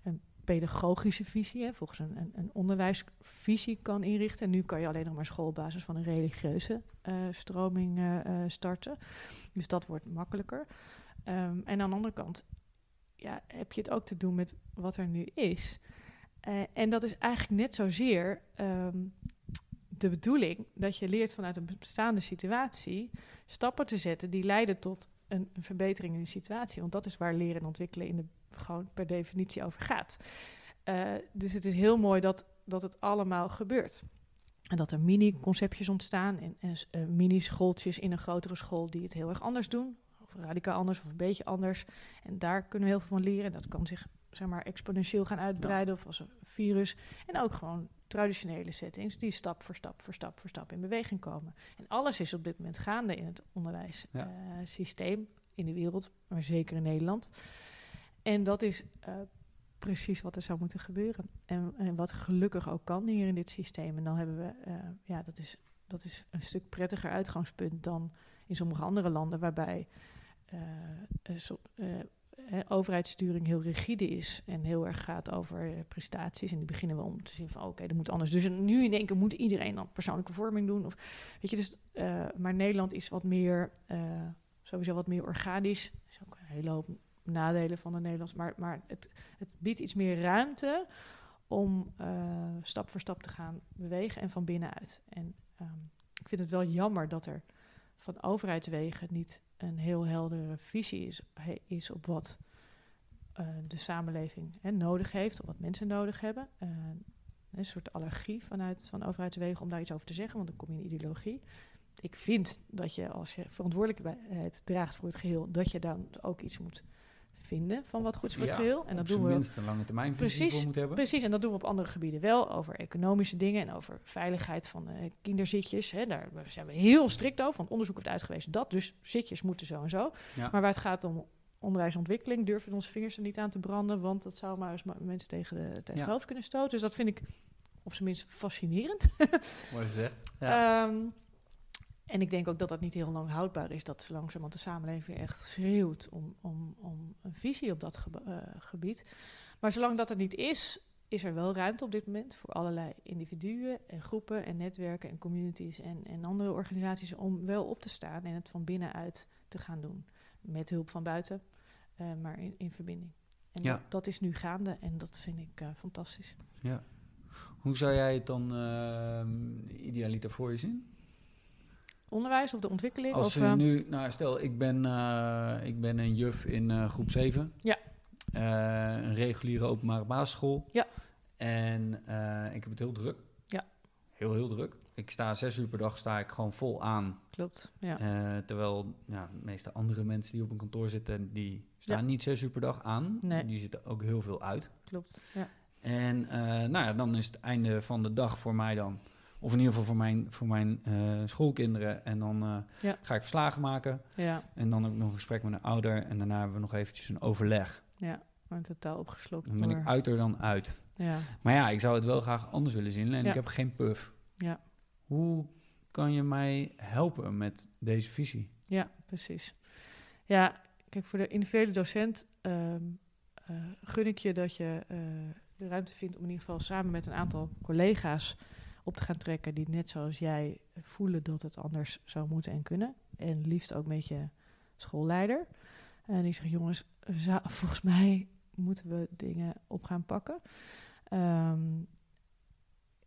een pedagogische visie, hè, volgens een, een, een, onderwijsvisie kan inrichten. En nu kan je alleen nog maar school op basis van een religieuze stroming starten. Dus dat wordt makkelijker. Um, en aan de andere kant ja, heb je het ook te doen met wat er nu is. en dat is eigenlijk net zozeer um, de bedoeling dat je leert vanuit een bestaande situatie stappen te zetten die leiden tot een, verbetering in de situatie. Want dat is waar leren en ontwikkelen in de, gewoon per definitie over gaat. Uh, dus het is heel mooi dat, dat het allemaal gebeurt. En dat er mini-conceptjes ontstaan en, uh, mini-schooltjes in een grotere school die het heel erg anders doen. Of radicaal anders of een beetje anders. En daar kunnen we heel veel van leren. En dat kan zich zeg maar, exponentieel gaan uitbreiden of als een virus. En ook gewoon traditionele settings die stap voor stap voor stap voor stap in beweging komen. En alles is op dit moment gaande in het onderwijssysteem ja. uh, in de wereld, maar zeker in Nederland. En dat is uh, precies wat er zou moeten gebeuren. En, en, wat gelukkig ook kan hier in dit systeem. En dan hebben we, uh, ja, dat is, dat is een stuk prettiger uitgangspunt dan in sommige andere landen, waarbij overheidssturing heel rigide is en heel erg gaat over eh, prestaties. En die beginnen we om te zien van oké, okay, dat moet anders. Dus nu in één keer moet iedereen dan persoonlijke vorming doen. Of, weet je, dus, maar Nederland is wat meer, sowieso wat meer organisch. Er is ook een hele hoop nadelen van de Nederlands. Maar, maar het, het biedt iets meer ruimte om stap voor stap te gaan bewegen en van binnenuit. En um, ik vind het wel jammer dat er van overheidswegen niet een heel heldere visie is, is op wat uh, de samenleving hè, nodig heeft, of wat mensen nodig hebben. Uh, een soort allergie vanuit van overheidswegen om daar iets over te zeggen, want dan kom je in ideologie. Ik vind dat je als je verantwoordelijkheid draagt voor het geheel, dat je dan ook iets moet vinden van wat goed is voor het geheel. En dat doen we minst een lange termijn precies, hebben. Precies, en dat doen we op andere gebieden wel, over economische dingen en over veiligheid van uh, kinderzitjes. Hè, daar zijn we heel strikt over, want onderzoek heeft uitgewezen dat dus zitjes moeten zo en zo. Maar waar het gaat om onderwijsontwikkeling durven we onze vingers er niet aan te branden, want dat zou maar eens mensen tegen, de, tegen het hoofd kunnen stoten. Dus dat vind ik op zijn minst fascinerend. Mooi gezegd. Ja. Um, en ik denk ook dat dat niet heel lang houdbaar is, dat langzamerhand de samenleving echt schreeuwt om, om, om een visie op dat uh, gebied. Maar zolang dat er niet is, is er wel ruimte op dit moment voor allerlei individuen en groepen en netwerken en communities en, en andere organisaties om wel op te staan en het van binnenuit te gaan doen. Met hulp van buiten, uh, maar in, in verbinding. En ja. dat, dat, is nu gaande en dat vind ik uh, fantastisch. Ja. Hoe zou jij het dan uh, idealiter voor je zien? Onderwijs of de ontwikkeling? Als je ehm, nu, nou stel, ik ben, uh, ik ben een juf in uh, groep 7. Ja. Uh, een reguliere openbare basisschool. Ja. En ik heb het heel druk. Ja. Heel, heel druk. Ik sta zes uur per dag sta ik gewoon vol aan. Klopt, ja. terwijl ja, de meeste andere mensen die op een kantoor zitten, die staan niet zes uur per dag aan. Nee. Die zitten ook heel veel uit. Klopt, ja. En nou ja, dan is het einde van de dag voor mij dan of in ieder geval voor mijn, voor mijn uh, schoolkinderen. En dan uh, ga ik verslagen maken. Ja. En dan ook nog een gesprek met een ouder. En daarna hebben we nog eventjes een overleg. Ja, maar totaal opgeslokt. Dan ben ik uit er dan uit. Ja. Maar ja, ik zou het wel graag anders willen zien. En ik heb geen puff. Ja. Hoe kan je mij helpen met deze visie? Ja, precies. Ja, kijk, voor de individuele docent um, uh, gun ik je dat je de ruimte vindt om in ieder geval samen met een aantal collega's op te gaan trekken die net zoals jij voelen dat het anders zou moeten en kunnen. En liefst ook met je schoolleider. En die zegt, jongens, volgens mij moeten we dingen op gaan pakken. Um,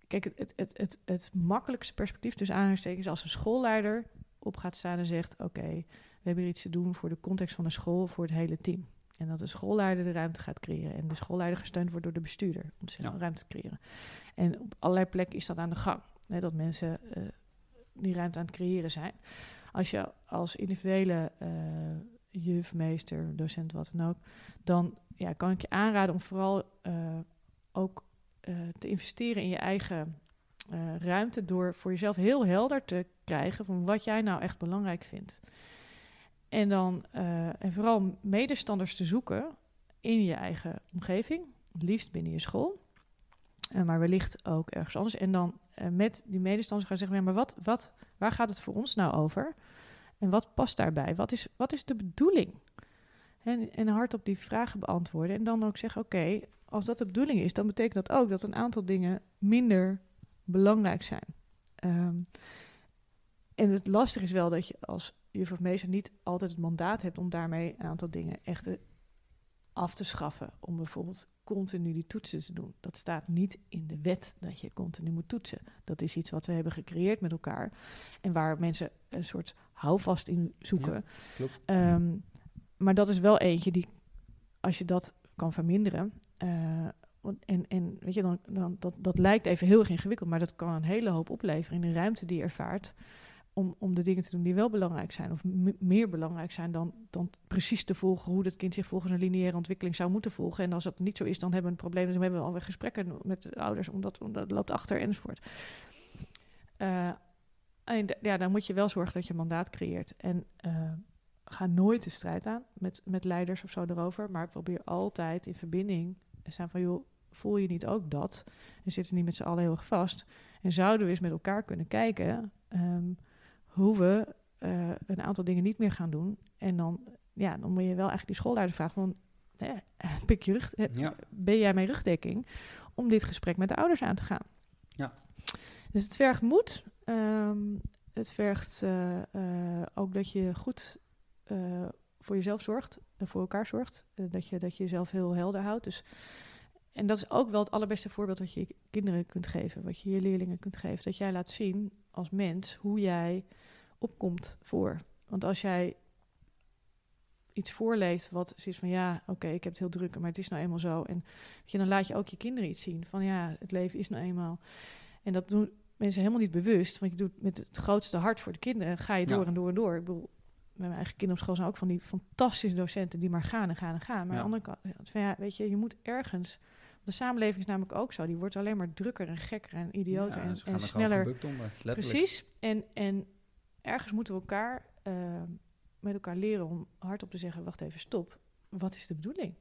kijk, het, het, het, het, makkelijkste perspectief tussen aanhalingstekens als een schoolleider op gaat staan en zegt: Oké, we hebben hier iets te doen voor de context van de school, voor het hele team. En dat de schoolleider de ruimte gaat creëren. En de schoolleider gesteund wordt door de bestuurder om zich ja. ruimte te creëren. En op allerlei plekken is dat aan de gang. Hè, dat mensen uh, die ruimte aan het creëren zijn. Als je als individuele uh, juf, meester, docent, wat dan ook, dan ja, kan ik je aanraden om vooral uh, ook te investeren in je eigen ruimte door voor jezelf heel helder te krijgen van wat jij nou echt belangrijk vindt. En dan uh, en vooral medestanders te zoeken in je eigen omgeving, het liefst binnen je school, uh, maar wellicht ook ergens anders. En dan uh, met die medestanders gaan zeggen: maar wat, wat, waar gaat het voor ons nou over? En wat past daarbij? Wat is, wat is de bedoeling? En, en hardop die vragen beantwoorden. En dan ook zeggen: oké, als dat de bedoeling is, dan betekent dat ook dat een aantal dingen minder belangrijk zijn. Um, en het lastige is wel dat je als juf of meester niet altijd het mandaat hebt om daarmee een aantal dingen echt af te schaffen. Om bijvoorbeeld continu die toetsen te doen. Dat staat niet in de wet dat je continu moet toetsen. Dat is iets wat we hebben gecreëerd met elkaar. En waar mensen een soort houvast in zoeken. Ja, klopt. Um, maar dat is wel eentje die, als je dat kan verminderen. Uh, en, en weet je, dan, dan, dat, dat lijkt even heel erg ingewikkeld, maar dat kan een hele hoop opleveren in de ruimte die je ervaart om, om de dingen te doen die wel belangrijk zijn, of meer belangrijk zijn dan, dan precies te volgen hoe dat kind zich volgens een lineaire ontwikkeling zou moeten volgen. En als dat niet zo is, dan hebben we een probleem. Dan hebben we alweer gesprekken met de ouders, omdat, omdat loopt achter enzovoort. Uh, en ja, dan moet je wel zorgen dat je mandaat creëert. En uh, ga nooit de strijd aan met, met leiders of zo erover, maar probeer altijd in verbinding te zijn van, joh, voel je niet ook dat? En zitten niet met z'n allen heel erg vast. En zouden we eens met elkaar kunnen kijken um, hoe we uh, een aantal dingen niet meer gaan doen. En dan, ja, dan moet je wel eigenlijk die schoolleider vragen van... pik je rug, ja. ben jij mijn rugdekking om dit gesprek met de ouders aan te gaan? Ja. Dus het vergt moed. Um, het vergt uh, uh, ook dat je goed voor jezelf zorgt, en voor elkaar zorgt. dat, je, dat je jezelf heel helder houdt. Dus en dat is ook wel het allerbeste voorbeeld wat je je kinderen kunt geven, wat je je leerlingen kunt geven. Dat jij laat zien als mens hoe jij opkomt voor. Want als jij iets voorleest wat zoiets van ja, oké, ik heb het heel druk, maar het is nou eenmaal zo. En weet je, dan laat je ook je kinderen iets zien van ja, het leven is nou eenmaal. En dat doen mensen helemaal niet bewust, want je doet met het grootste hart voor de kinderen, ga je door en door en door. Ik bedoel, met mijn eigen kinderen op school zijn ook van die fantastische docenten die maar gaan en gaan en gaan. Maar aan de andere kant, van ja, weet je, je moet ergens. De samenleving is namelijk ook zo. Die wordt alleen maar drukker en gekker en idioter en, en sneller. Precies. En, en ergens moeten we elkaar uh, met elkaar leren om hardop te zeggen: wacht even, stop. Wat is de bedoeling?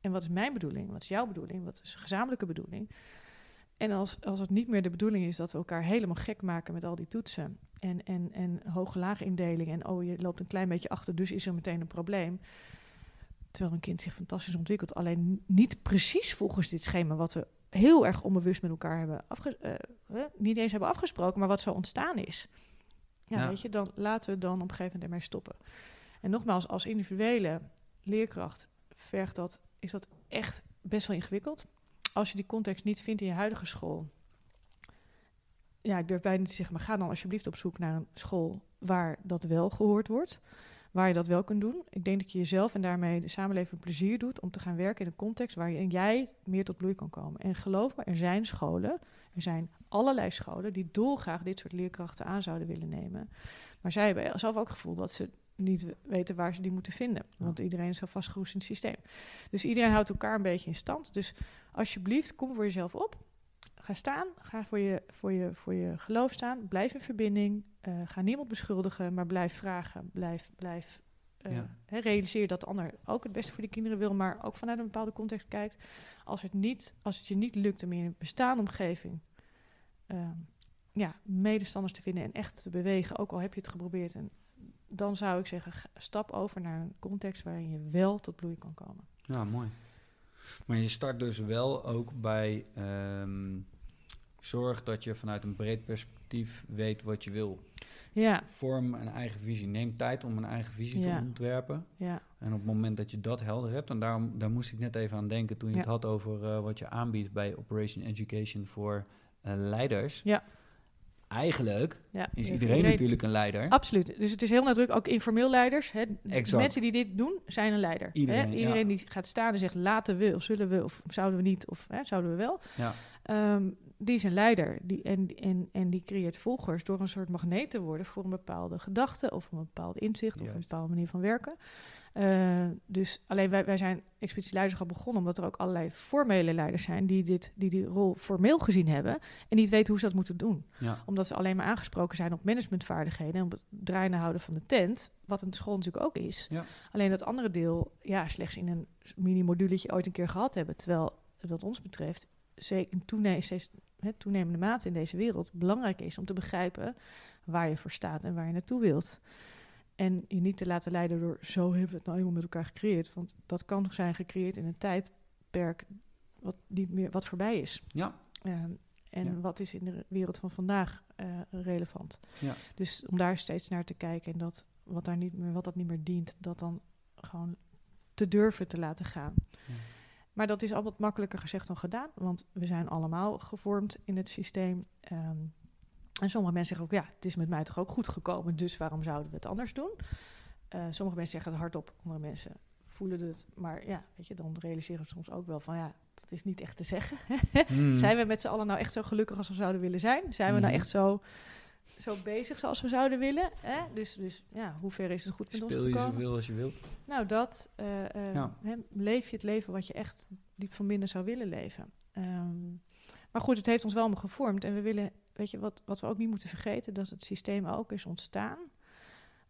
En wat is mijn bedoeling? Wat is jouw bedoeling? Wat is de gezamenlijke bedoeling? En als, als het niet meer de bedoeling is dat we elkaar helemaal gek maken met al die toetsen en, en, en hoge-laag indeling en oh, je loopt een klein beetje achter, dus is er meteen een probleem. Terwijl een kind zich fantastisch ontwikkelt, alleen niet precies volgens dit schema wat we heel erg onbewust met elkaar hebben afgesproken, uh, niet eens hebben afgesproken, maar wat zo ontstaan is. Ja, weet je, dan laten we dan op een gegeven moment ermee stoppen. En nogmaals, als individuele leerkracht vergt dat, is dat echt best wel ingewikkeld. Als je die context niet vindt in je huidige school, ja, ik durf bijna niet te zeggen, maar ga dan alsjeblieft op zoek naar een school waar dat wel gehoord wordt, waar je dat wel kunt doen. Ik denk dat je jezelf en daarmee de samenleving plezier doet om te gaan werken in een context waar je en jij meer tot bloei kan komen. En geloof me, er zijn scholen, er zijn allerlei scholen die dolgraag dit soort leerkrachten aan zouden willen nemen. Maar zij hebben zelf ook het gevoel dat ze niet weten waar ze die moeten vinden. Want iedereen is zo vastgeroest in het systeem. Dus iedereen houdt elkaar een beetje in stand. Dus alsjeblieft, kom voor jezelf op. Ga staan, ga voor je, voor je, voor je geloof staan. Blijf in verbinding. Uh, ga niemand beschuldigen, maar blijf vragen. Blijf, blijf uh, realiseer dat de ander ook het beste voor de kinderen wil, maar ook vanuit een bepaalde context kijkt. Als het, niet, als het je niet lukt om in een bestaande omgeving uh, ja, medestanders te vinden en echt te bewegen, ook al heb je het geprobeerd, en dan zou ik zeggen, stap over naar een context waarin je wel tot bloei kan komen. Ja, mooi. Maar je start dus wel ook bij um, zorg dat je vanuit een breed perspectief weet wat je wil. Ja. Vorm een eigen visie. Neem tijd om een eigen visie te ontwerpen. Ja. En op het moment dat je dat helder hebt, en daarom daar moest ik net even aan denken toen je het had over uh, wat je aanbiedt bij Operation Education voor uh, leiders. Ja eigenlijk ja, is iedereen, natuurlijk een leider. Absoluut. Dus het is heel nadrukkelijk, ook informeel leiders. Hè. Mensen die dit doen, zijn een leider. Iedereen, hè? iedereen die gaat staan en zegt laten we, of zullen we, of zouden we niet, of hè, zouden we wel. Ja. Um, die is een leider. Die, en, en, en die creëert volgers door een soort magneet te worden voor een bepaalde gedachte of een bepaald inzicht of een bepaalde manier van werken. Uh, dus alleen wij, wij zijn expeditieleiderschap begonnen omdat er ook allerlei formele leiders zijn die, dit, die die rol formeel gezien hebben en niet weten hoe ze dat moeten doen. Ja. Omdat ze alleen maar aangesproken zijn op managementvaardigheden en op het draaiende houden van de tent, wat een school natuurlijk ook is. Ja. Alleen dat andere deel, ja, slechts in een mini-moduletje ooit een keer gehad hebben. Terwijl, wat ons betreft, zeker in toenemende, steeds, hè, toenemende mate in deze wereld belangrijk is om te begrijpen waar je voor staat en waar je naartoe wilt. En je niet te laten leiden door zo hebben we het nou eenmaal met elkaar gecreëerd. Want dat kan nog zijn gecreëerd in een tijdperk wat niet meer wat voorbij is. Ja. Ehm, en wat is in de wereld van vandaag uh, relevant. Ja. Dus om daar steeds naar te kijken en dat wat, daar niet meer, wat dat niet meer dient, dat dan gewoon te durven te laten gaan. Ja. Maar dat is al wat makkelijker gezegd dan gedaan, want we zijn allemaal gevormd in het systeem. Um, en sommige mensen zeggen ook, ja, het is met mij toch ook goed gekomen, dus waarom zouden we het anders doen? Uh, sommige mensen zeggen het hardop, andere mensen voelen het. Maar ja, weet je, dan realiseren we soms ook wel van, ja, dat is niet echt te zeggen. Hmm. Zijn we met z'n allen nou echt zo gelukkig als we zouden willen zijn? Zijn we nou hmm. echt zo, zo bezig zoals we zouden willen? Hè? Dus, dus ja, hoe ver is het goed met Speel ons gekomen? je zoveel als je wilt. Nou, dat. Uh, uh, hè, leef je het leven wat je echt diep van binnen zou willen leven. Um, maar goed, het heeft ons wel gevormd en we willen weet je, wat, wat we ook niet moeten vergeten, dat het systeem ook is ontstaan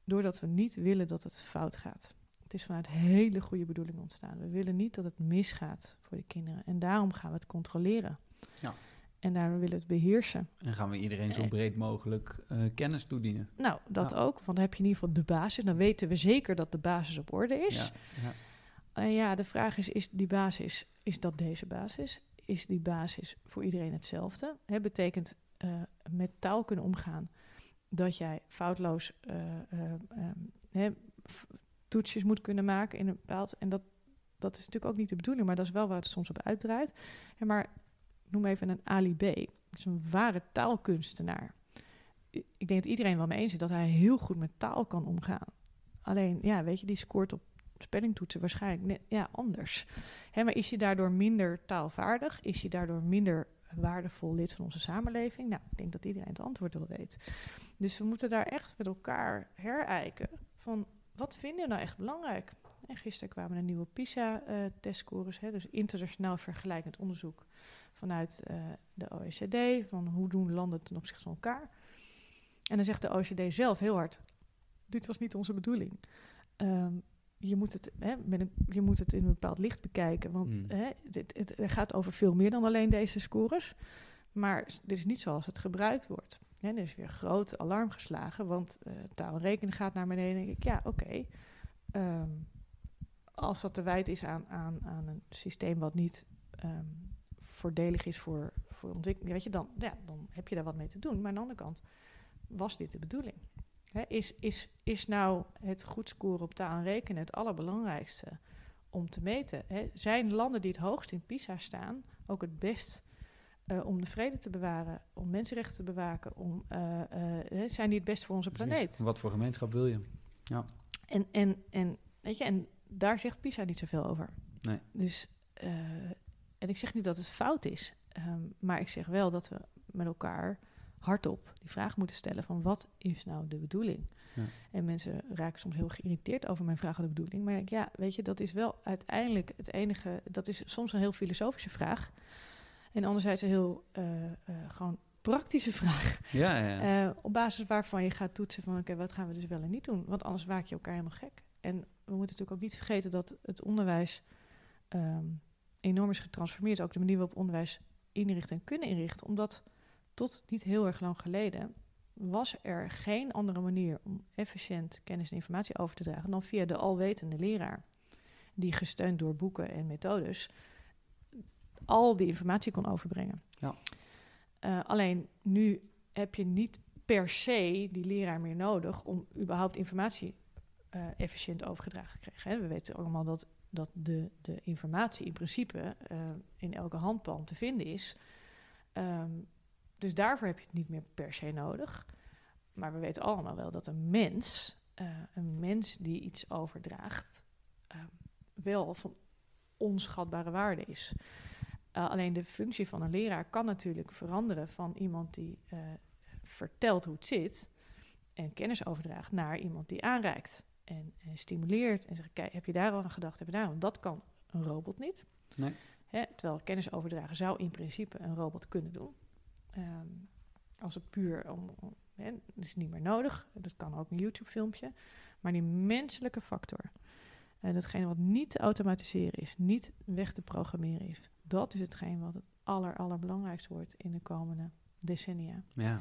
doordat we niet willen dat het fout gaat. Het is vanuit hele goede bedoelingen ontstaan. We willen niet dat het misgaat voor de kinderen. En daarom gaan we het controleren. Ja. En daarom willen we het beheersen. En gaan we iedereen zo breed mogelijk uh, kennis toedienen. Nou, dat ook. Want dan heb je in ieder geval de basis. Dan weten we zeker dat de basis op orde is. Ja, ja. En ja, de vraag is, is die basis, is dat deze basis? Is die basis voor iedereen hetzelfde? Hè, betekent uh, met taal kunnen omgaan. Dat jij foutloos uh, toetsjes moet kunnen maken in een bepaald. En dat, dat is natuurlijk ook niet de bedoeling, maar dat is wel waar het soms op uitdraait. Ja, maar noem even een Ali B. Is een ware taalkunstenaar. Ik denk dat iedereen wel mee eens is dat hij heel goed met taal kan omgaan. Alleen, ja, weet je, die scoort op spellingtoetsen waarschijnlijk net, ja, anders. Hè, maar is je daardoor minder taalvaardig? Is je daardoor minder waardevol lid van onze samenleving? Nou, ik denk dat iedereen het antwoord wel weet. Dus we moeten daar echt met elkaar herijken van wat vinden we nou echt belangrijk? En gisteren kwamen er nieuwe PISA-testscores, uh, dus internationaal vergelijkend onderzoek vanuit uh, de OECD, van hoe doen landen ten opzichte van elkaar. En dan zegt de OECD zelf heel hard, dit was niet onze bedoeling. Um, je moet, het, hè, met een, je moet het in een bepaald licht bekijken. Want mm. hè, het, het, het, gaat over veel meer dan alleen deze scores. Maar dit is niet zoals het gebruikt wordt. Hè, er is weer groot alarm geslagen, want uh, taal en rekenen gaat naar beneden. denk ik, ja, oké. Okay. Um, als dat te wijd is aan, aan, aan een systeem wat niet um, voordelig is voor, voor ontwikkeling, weet je, dan, ja, dan heb je daar wat mee te doen. Maar aan de andere kant was dit de bedoeling is, is, is nou het goed scoren op taal en rekenen het allerbelangrijkste om te meten? Zijn landen die het hoogst in PISA staan ook het best uh, om de vrede te bewaren, om mensenrechten te bewaken? Om, uh, uh, zijn die het best voor onze planeet? Wat voor gemeenschap wil je? Ja. En, en, en, weet je, en daar zegt PISA niet zoveel over. Nee. Dus, en ik zeg niet dat het fout is, um, maar ik zeg wel dat we met elkaar hardop die vraag moeten stellen van wat is nou de bedoeling? Ja. En mensen raken soms heel geïrriteerd over mijn vraag de bedoeling. Maar ja, weet je, dat is wel uiteindelijk het enige, dat is soms een heel filosofische vraag. En anderzijds een heel uh, uh, gewoon praktische vraag. Ja, ja. Uh, op basis waarvan je gaat toetsen van oké, wat gaan we dus wel en niet doen? Want anders waak je elkaar helemaal gek. En we moeten natuurlijk ook niet vergeten dat het onderwijs um, enorm is getransformeerd. Ook de manier waarop onderwijs inrichten en kunnen inrichten. Omdat tot niet heel erg lang geleden was er geen andere manier om efficiënt kennis en informatie over te dragen dan via de alwetende leraar, die gesteund door boeken en methodes al die informatie kon overbrengen. Ja. Uh, alleen nu heb je niet per se die leraar meer nodig om überhaupt informatie uh, efficiënt overgedragen te krijgen. Hè. We weten allemaal dat, dat de, de informatie in principe uh, in elke handpan te vinden is. Um, dus daarvoor heb je het niet meer per se nodig. Maar we weten allemaal wel dat een mens, uh, een mens die iets overdraagt, uh, wel van onschatbare waarde is. Uh, alleen de functie van een leraar kan natuurlijk veranderen van iemand die vertelt hoe het zit en kennis overdraagt naar iemand die aanreikt en, en, stimuleert en zegt: Kijk, heb je daar al aan gedacht? Heb je daar? Want dat kan een robot niet. Nee. Hè, terwijl kennis overdragen zou in principe een robot kunnen doen. Um, als het puur om, om hè, dat is niet meer nodig. Dat kan ook een YouTube-filmpje. Maar die menselijke factor, en datgene wat niet te automatiseren is, niet weg te programmeren is, dat is hetgeen wat het aller, allerbelangrijkste wordt in de komende decennia. Ja.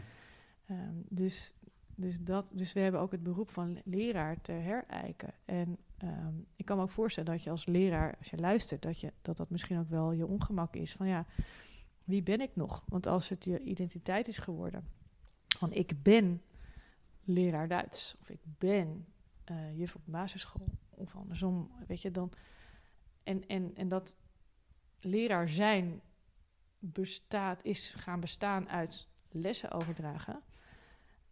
Um, dus, dus, dat, dus we hebben ook het beroep van leraar te herijken. En um, ik kan me ook voorstellen dat je als leraar, als je luistert, dat, je, dat dat misschien ook wel je ongemak is. Van ja, wie ben ik nog? Want als het je identiteit is geworden, van ik ben leraar Duits of ik ben uh, juf op basisschool of andersom, weet je dan. En, en, en dat leraar zijn bestaat, is gaan bestaan uit lessen overdragen.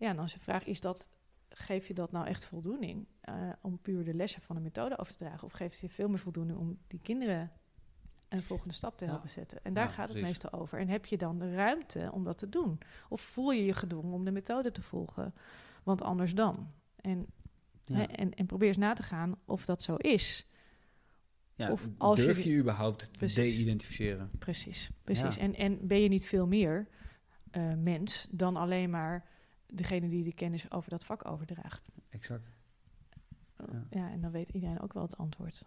Ja, dan is de vraag: is dat, geef je dat nou echt voldoening uh, om puur de lessen van de methode over te dragen? Of geeft je veel meer voldoening om die kinderen een volgende stap te helpen zetten. En daar gaat het meestal over. En heb je dan de ruimte om dat te doen? Of voel je je gedwongen om de methode te volgen? Want anders dan. En, hè, en, en probeer eens na te gaan of dat zo is. Ja, of als durf je, je überhaupt te de-identificeren? Precies, precies. En, en ben je niet veel meer uh, mens dan alleen maar degene die de kennis over dat vak overdraagt? Exact. Ja. ja, en dan weet iedereen ook wel het antwoord.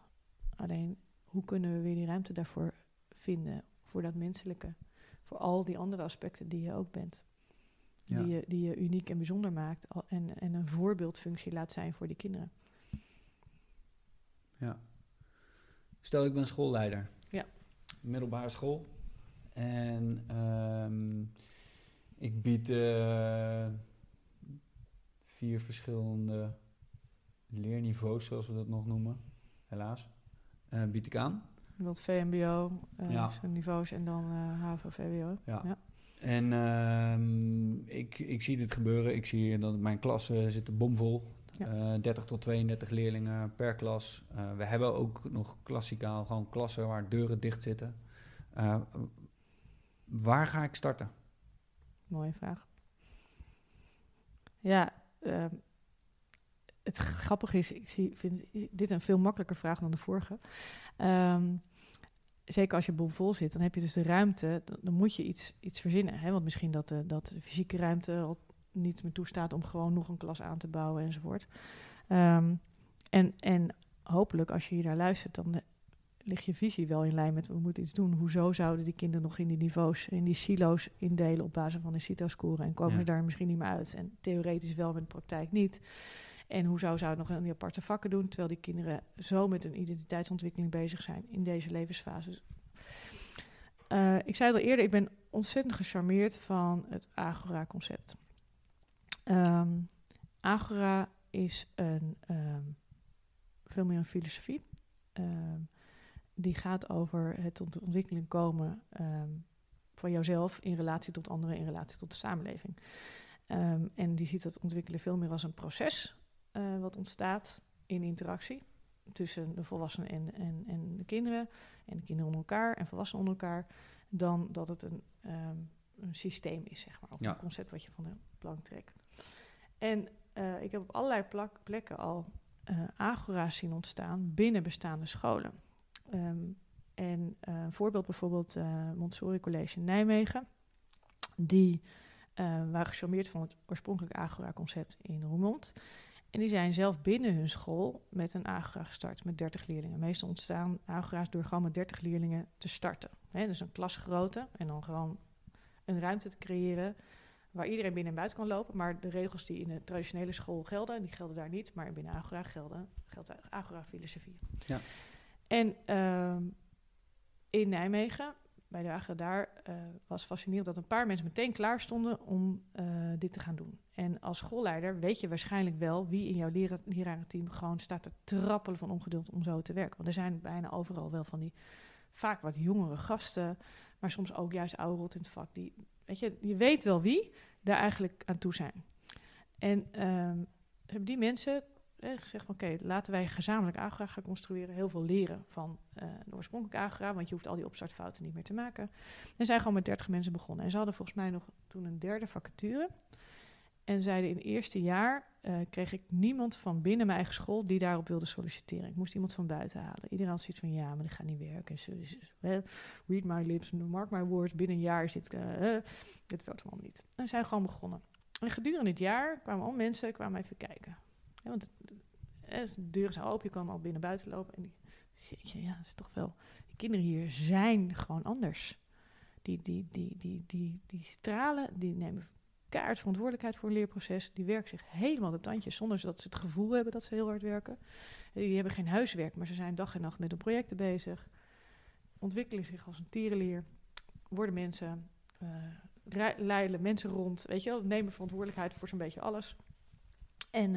Alleen hoe kunnen we weer die ruimte daarvoor vinden, voor dat menselijke, voor al die andere aspecten die je ook bent. Die, je, die je uniek en bijzonder maakt en, en een voorbeeldfunctie laat zijn voor die kinderen. Ja. Stel, ik ben schoolleider. Ja. Middelbare school. En um, ik bied uh, vier verschillende leerniveaus, zoals we dat nog noemen, helaas uh, bied ik aan. Bijvoorbeeld VMBO, uh, ja. niveaus en dan uh, HAVO, VWO. Ja. ja. En uh, ik, ik zie dit gebeuren. Ik zie dat mijn klas zit bomvol. Ja. 30 tot 32 leerlingen per klas. we hebben ook nog klassikaal gewoon klassen waar deuren dicht zitten. waar ga ik starten? Mooie vraag. Ja, ehm, het grappige is, ik zie, vind dit een veel makkelijker vraag dan de vorige. Ehm, zeker als je boel vol zit, dan heb je dus de ruimte, dan, moet je iets, iets verzinnen. Hè? Want misschien dat de, dat de fysieke ruimte niet meer toestaat om gewoon nog een klas aan te bouwen enzovoort. Ehm, en, en hopelijk, als je hier naar luistert, dan ligt je visie wel in lijn met we moeten iets doen. Hoezo zouden die kinderen nog in die niveaus, in die silo's indelen op basis van een CITO-score en komen ze daar misschien niet meer uit? En theoretisch wel, met de praktijk niet. En hoezo zou het nog die aparte vakken doen, terwijl die kinderen zo met hun identiteitsontwikkeling bezig zijn in deze levensfase. Uh, ik zei het al eerder, ik ben ontzettend gecharmeerd van het Agora-concept. Um, Agora is een, um, veel meer een filosofie. Um, die gaat over het tot ontwikkeling komen van jouzelf in relatie tot anderen, in relatie tot de samenleving. en die ziet dat ontwikkelen veel meer als een proces uh, wat ontstaat in interactie tussen de volwassenen en, en, en de kinderen, en de kinderen onder elkaar en volwassenen onder elkaar, dan dat het een, um, een systeem is, zeg maar. Ook een concept wat je van de plank trekt. En uh, ik heb op allerlei plekken al uh, agora's zien ontstaan binnen bestaande scholen. Um, en een voorbeeld bijvoorbeeld Montessori College in Nijmegen, die waren gecharmeerd van het oorspronkelijke Agora-concept in Roermond. En die zijn zelf binnen hun school met een agora gestart met 30 leerlingen. Meestal ontstaan agora's door gewoon met 30 leerlingen te starten. He, dus een klasgrootte en dan gewoon een ruimte te creëren waar iedereen binnen en buiten kan lopen. Maar de regels die in de traditionele school gelden, die gelden daar niet. Maar binnen Agora gelden, geldt Agora-filosofie. Ja. En uh, in Nijmegen bij de Agro daar uh, was fascinerend dat een paar mensen meteen klaar stonden om uh, dit te gaan doen. En als schoolleider weet je waarschijnlijk wel wie in jouw lerarenteam gewoon staat te trappelen van ongeduld om zo te werken. Want er zijn bijna overal wel van die vaak wat jongere gasten, maar soms ook juist oude rot in het vak. Die, weet je, je weet wel wie daar eigenlijk aan toe zijn. En uh, die mensen eh, gezegd van oké, laten wij gezamenlijk Agora gaan construeren. Heel veel leren van uh, de oorspronkelijke Agora, want je hoeft al die opstartfouten niet meer te maken. En zijn gewoon met 30 mensen begonnen. En ze hadden volgens mij nog toen een derde vacature. En zeiden in het eerste jaar uh, kreeg ik niemand van binnen mijn eigen school die daarop wilde solliciteren. Ik moest iemand van buiten halen. Iedereen had zoiets van ja, maar dat gaat niet werken. Read my lips, mark my words. Binnen een jaar is dit, uh, dit niet. En zijn gewoon begonnen. En gedurende het jaar kwamen al mensen kwamen even kijken. Want de deur is open, je kan al binnen buiten lopen. En die, ja, dat is toch wel... Die kinderen hier zijn gewoon anders. Die, die, die, die, die, die stralen, die nemen kaart verantwoordelijkheid voor een leerproces. Die werken zich helemaal de tandjes zonder dat ze het gevoel hebben dat ze heel hard werken. Die hebben geen huiswerk, maar ze zijn dag en nacht met hun projecten bezig. Ontwikkelen zich als een tierenleer. Worden mensen, uh, leiden mensen rond. Weet je wel, nemen verantwoordelijkheid voor zo'n beetje alles. En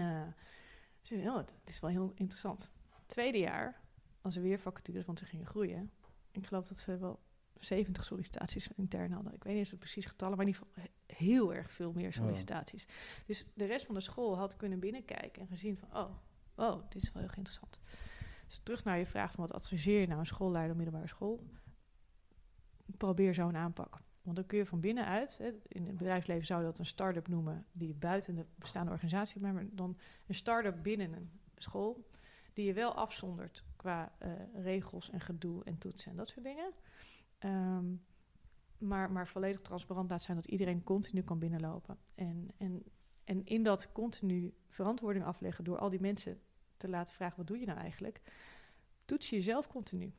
oh, het is wel heel interessant. Tweede jaar, als er weer vacatures, want ze gingen groeien. Ik geloof dat ze wel 70 sollicitaties intern hadden. Ik weet niet eens het precies getallen, maar in ieder geval heel erg veel meer sollicitaties. Dus de rest van de school had kunnen binnenkijken en gezien van, oh, oh, dit is wel heel interessant. Dus terug naar je vraag van wat adviseer je nou een schoolleider middelbare school? Probeer zo'n aanpak. Want dan kun je van binnenuit, hè, in het bedrijfsleven zou je dat een start-up noemen, die buiten de bestaande organisatie, maar dan een start-up binnen een school, die je wel afzondert qua uh, regels en gedoe en toetsen en dat soort dingen. Um, maar, maar volledig transparant laat zijn dat iedereen continu kan binnenlopen. En, en, en in dat continu verantwoording afleggen door al die mensen te laten vragen: wat doe je nou eigenlijk? Toets je jezelf continu.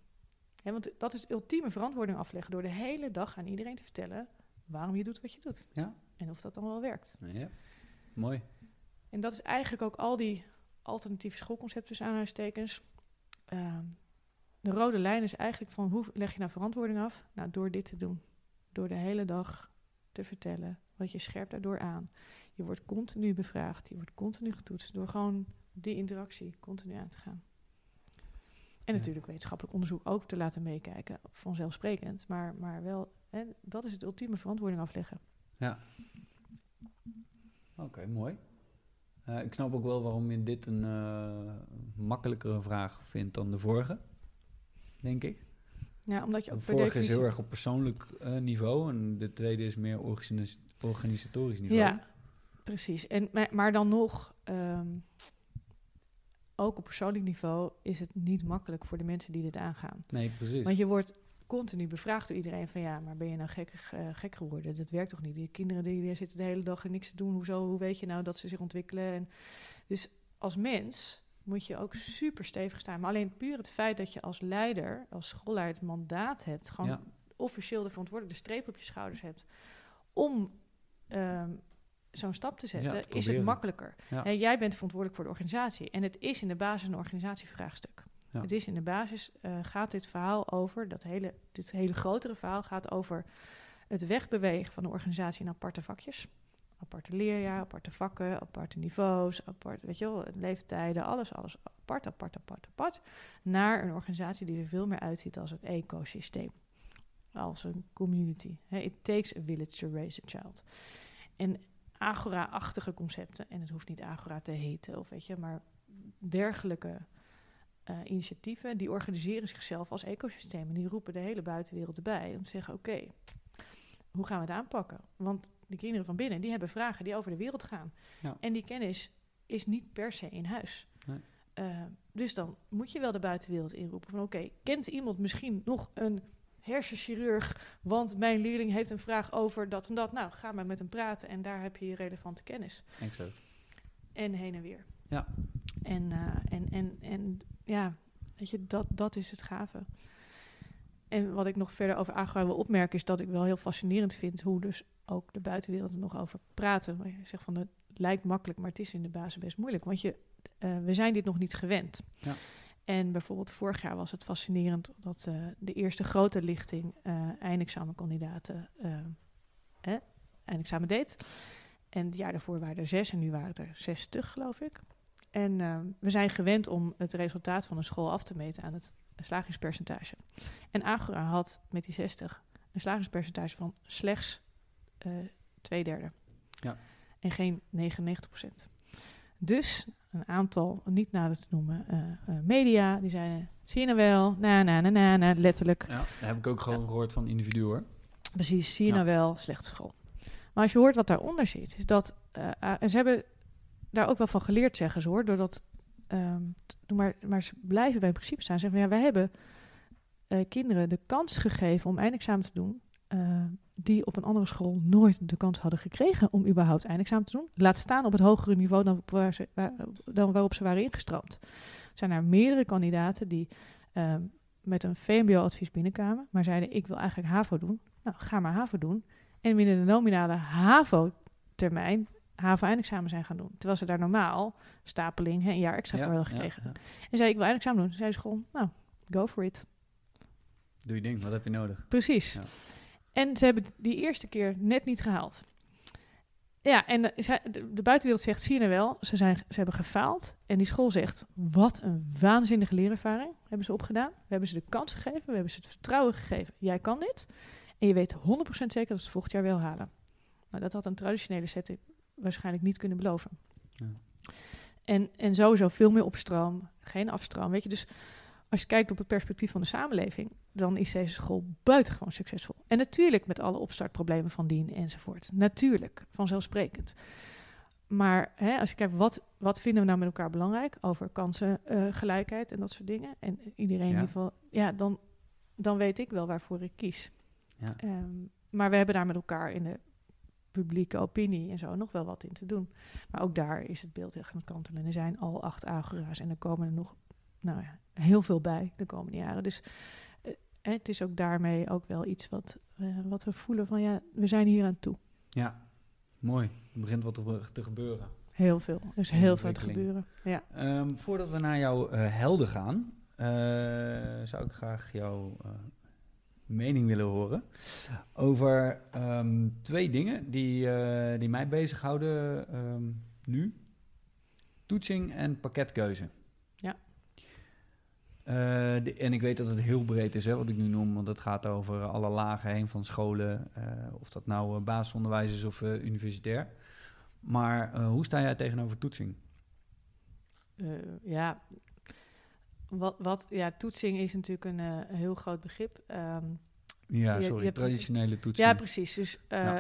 Want dat is ultieme verantwoording afleggen door de hele dag aan iedereen te vertellen waarom je doet wat je doet. Ja. En of dat dan wel werkt. Ja, mooi. En dat is eigenlijk ook al die alternatieve schoolconcepten, tussen aanhalingstekens. Uh, de rode lijn is eigenlijk van hoe leg je nou verantwoording af? Nou, door dit te doen. Door de hele dag te vertellen wat je scherpt daardoor aan. Je wordt continu bevraagd, je wordt continu getoetst door gewoon die interactie continu aan te gaan. En natuurlijk wetenschappelijk onderzoek ook te laten meekijken, vanzelfsprekend, maar, maar wel, hè, dat is het ultieme verantwoording afleggen. Ja. Oké, mooi. ik snap ook wel waarom je dit een makkelijkere vraag vindt dan de vorige, denk ik. Ja, omdat je ook de vorige is heel erg op persoonlijk niveau en de tweede is meer organisatorisch niveau. Ja, precies. En, maar, dan nog, ehm, ook op persoonlijk niveau is het niet makkelijk voor de mensen die dit aangaan. Nee, precies. Want je wordt continu bevraagd door iedereen van ja, maar ben je nou gek, uh, gek geworden? Dat werkt toch niet? Die kinderen die, die zitten de hele dag en niks te doen. Hoezo? Hoe weet je nou dat ze zich ontwikkelen? En dus als mens moet je ook super stevig staan. Maar alleen puur het feit dat je als leider, als schoolleider het mandaat hebt, gewoon officieel de verantwoordelijke streep op je schouders hebt, om ehm, zo'n stap te zetten, is het makkelijker. Jij bent verantwoordelijk voor de organisatie. En het is in de basis een organisatievraagstuk. Het is in de basis, uh, gaat dit verhaal over, dat hele, dit hele grotere verhaal gaat over het wegbewegen van de organisatie in aparte vakjes. Aparte leerjaar, aparte vakken, aparte niveaus, apart, weet je wel, leeftijden, alles, alles apart, apart, apart, apart. Naar een organisatie die er veel meer uitziet als een ecosysteem. Als een community. It takes a village to raise a child. En agora-achtige concepten, en het hoeft niet agora te heten, of weet je, maar dergelijke uh, initiatieven, die organiseren zichzelf als ecosystemen. Die roepen de hele buitenwereld erbij om te zeggen, oké, hoe gaan we het aanpakken? Want de kinderen van binnen, die hebben vragen die over de wereld gaan. Ja. En die kennis is niet per se in huis. Nee. Uh, dus dan moet je wel de buitenwereld inroepen van oké, kent iemand misschien nog een hersenchirurg, want mijn leerling heeft een vraag over dat en dat. Nou, ga maar met hem praten en daar heb je relevante kennis. Exact. En heen en weer. Ja. En, uh, en, en, en ja, weet je, dat, dat is het gave. En wat ik nog verder over Agora wil opmerken, is dat ik wel heel fascinerend vind hoe dus ook de buitenwereld er nog over praten. Maar je zegt van het lijkt makkelijk, maar het is in de basis best moeilijk. Want je, uh, we zijn dit nog niet gewend. Ja. En bijvoorbeeld vorig jaar was het fascinerend dat uh, de eerste grote lichting uh, eindexamenkandidaten eh, eindexamen deed. En het jaar daarvoor waren er zes en nu waren er zestig, geloof ik. En we zijn gewend om het resultaat van een school af te meten aan het slagingspercentage. En Agora had met die 60 een slagingspercentage van slechts twee derde. Ja. En geen 99 procent. Dus een aantal, niet nader te noemen, uh, uh, media, die zeiden, zie je nou wel, na, na, na, na, na letterlijk. Ja, dat heb ik ook gewoon gehoord van individuen hoor. Precies, zie je nou wel, slechte school. Maar als je hoort wat daaronder zit, is dat, uh, en ze hebben daar ook wel van geleerd, zeggen ze hoor, doordat, um, maar, maar ze blijven bij een principe staan. Ze zeggen van ja, wij hebben kinderen de kans gegeven om eindexamen te doen, die op een andere school nooit de kans hadden gekregen om überhaupt eindexamen te doen. Laat staan op het hogere niveau dan, waar ze, dan waarop ze waren ingestroomd. Er zijn er meerdere kandidaten die ehm, met een VMBO-advies binnenkwamen, maar zeiden ik wil eigenlijk HAVO doen. Nou, ga maar HAVO doen. En binnen de nominale HAVO-termijn HAVO-eindexamen zijn gaan doen. Terwijl ze daar normaal, stapeling, hè, een jaar extra voor hadden gekregen. En zei ik wil eindexamen doen. Zei ze gewoon, nou, go for it. Doe je ding, wat heb je nodig? Precies. En ze hebben die eerste keer net niet gehaald. Ja, en de, de, buitenwereld zegt, zie je nou wel, ze, zijn, ze hebben gefaald. En die school zegt, wat een waanzinnige leerervaring hebben ze opgedaan. We hebben ze de kans gegeven, we hebben ze het vertrouwen gegeven. Jij kan dit. En je weet 100% zeker dat ze het volgend jaar wel halen. Nou, dat had een traditionele setting waarschijnlijk niet kunnen beloven. Ja. En, en sowieso veel meer opstroom, geen afstroom. Weet je, dus als je kijkt op het perspectief van de samenleving, dan is deze school buitengewoon succesvol. En natuurlijk met alle opstartproblemen van dien enzovoort. Natuurlijk, vanzelfsprekend. Maar hè, als je kijkt, wat, wat vinden we nou met elkaar belangrijk over kansengelijkheid uh, en dat soort dingen. En iedereen in ieder geval, ja, dan, dan weet ik wel waarvoor ik kies. Ja. Um, maar we hebben daar met elkaar in de publieke opinie en zo nog wel wat in te doen. Maar ook daar is het beeld heel aan het kantelen. Er zijn al acht agora's en er komen er nog nou ja, heel veel bij de komende jaren. Dus uh, het is ook daarmee ook wel iets wat, uh, wat we voelen van ja, we zijn hier aan toe. Ja, mooi. Er begint wat te gebeuren. Heel veel. Er is heel veel te gebeuren. Ja. Um, voordat we naar jouw uh, helden gaan, zou ik graag jouw mening willen horen over um, twee dingen die, die mij bezighouden um, nu. Toetsing en pakketkeuze. Uh, en ik weet dat het heel breed is, hè, wat ik nu noem, want het gaat over alle lagen heen van scholen, uh, of dat nou uh, basisonderwijs is of universitair. Maar hoe sta jij tegenover toetsing? ja, wat, wat, ja, toetsing is natuurlijk een, heel groot begrip. Um, ja, sorry, je, traditionele toetsing. Ja, precies. Dus uh,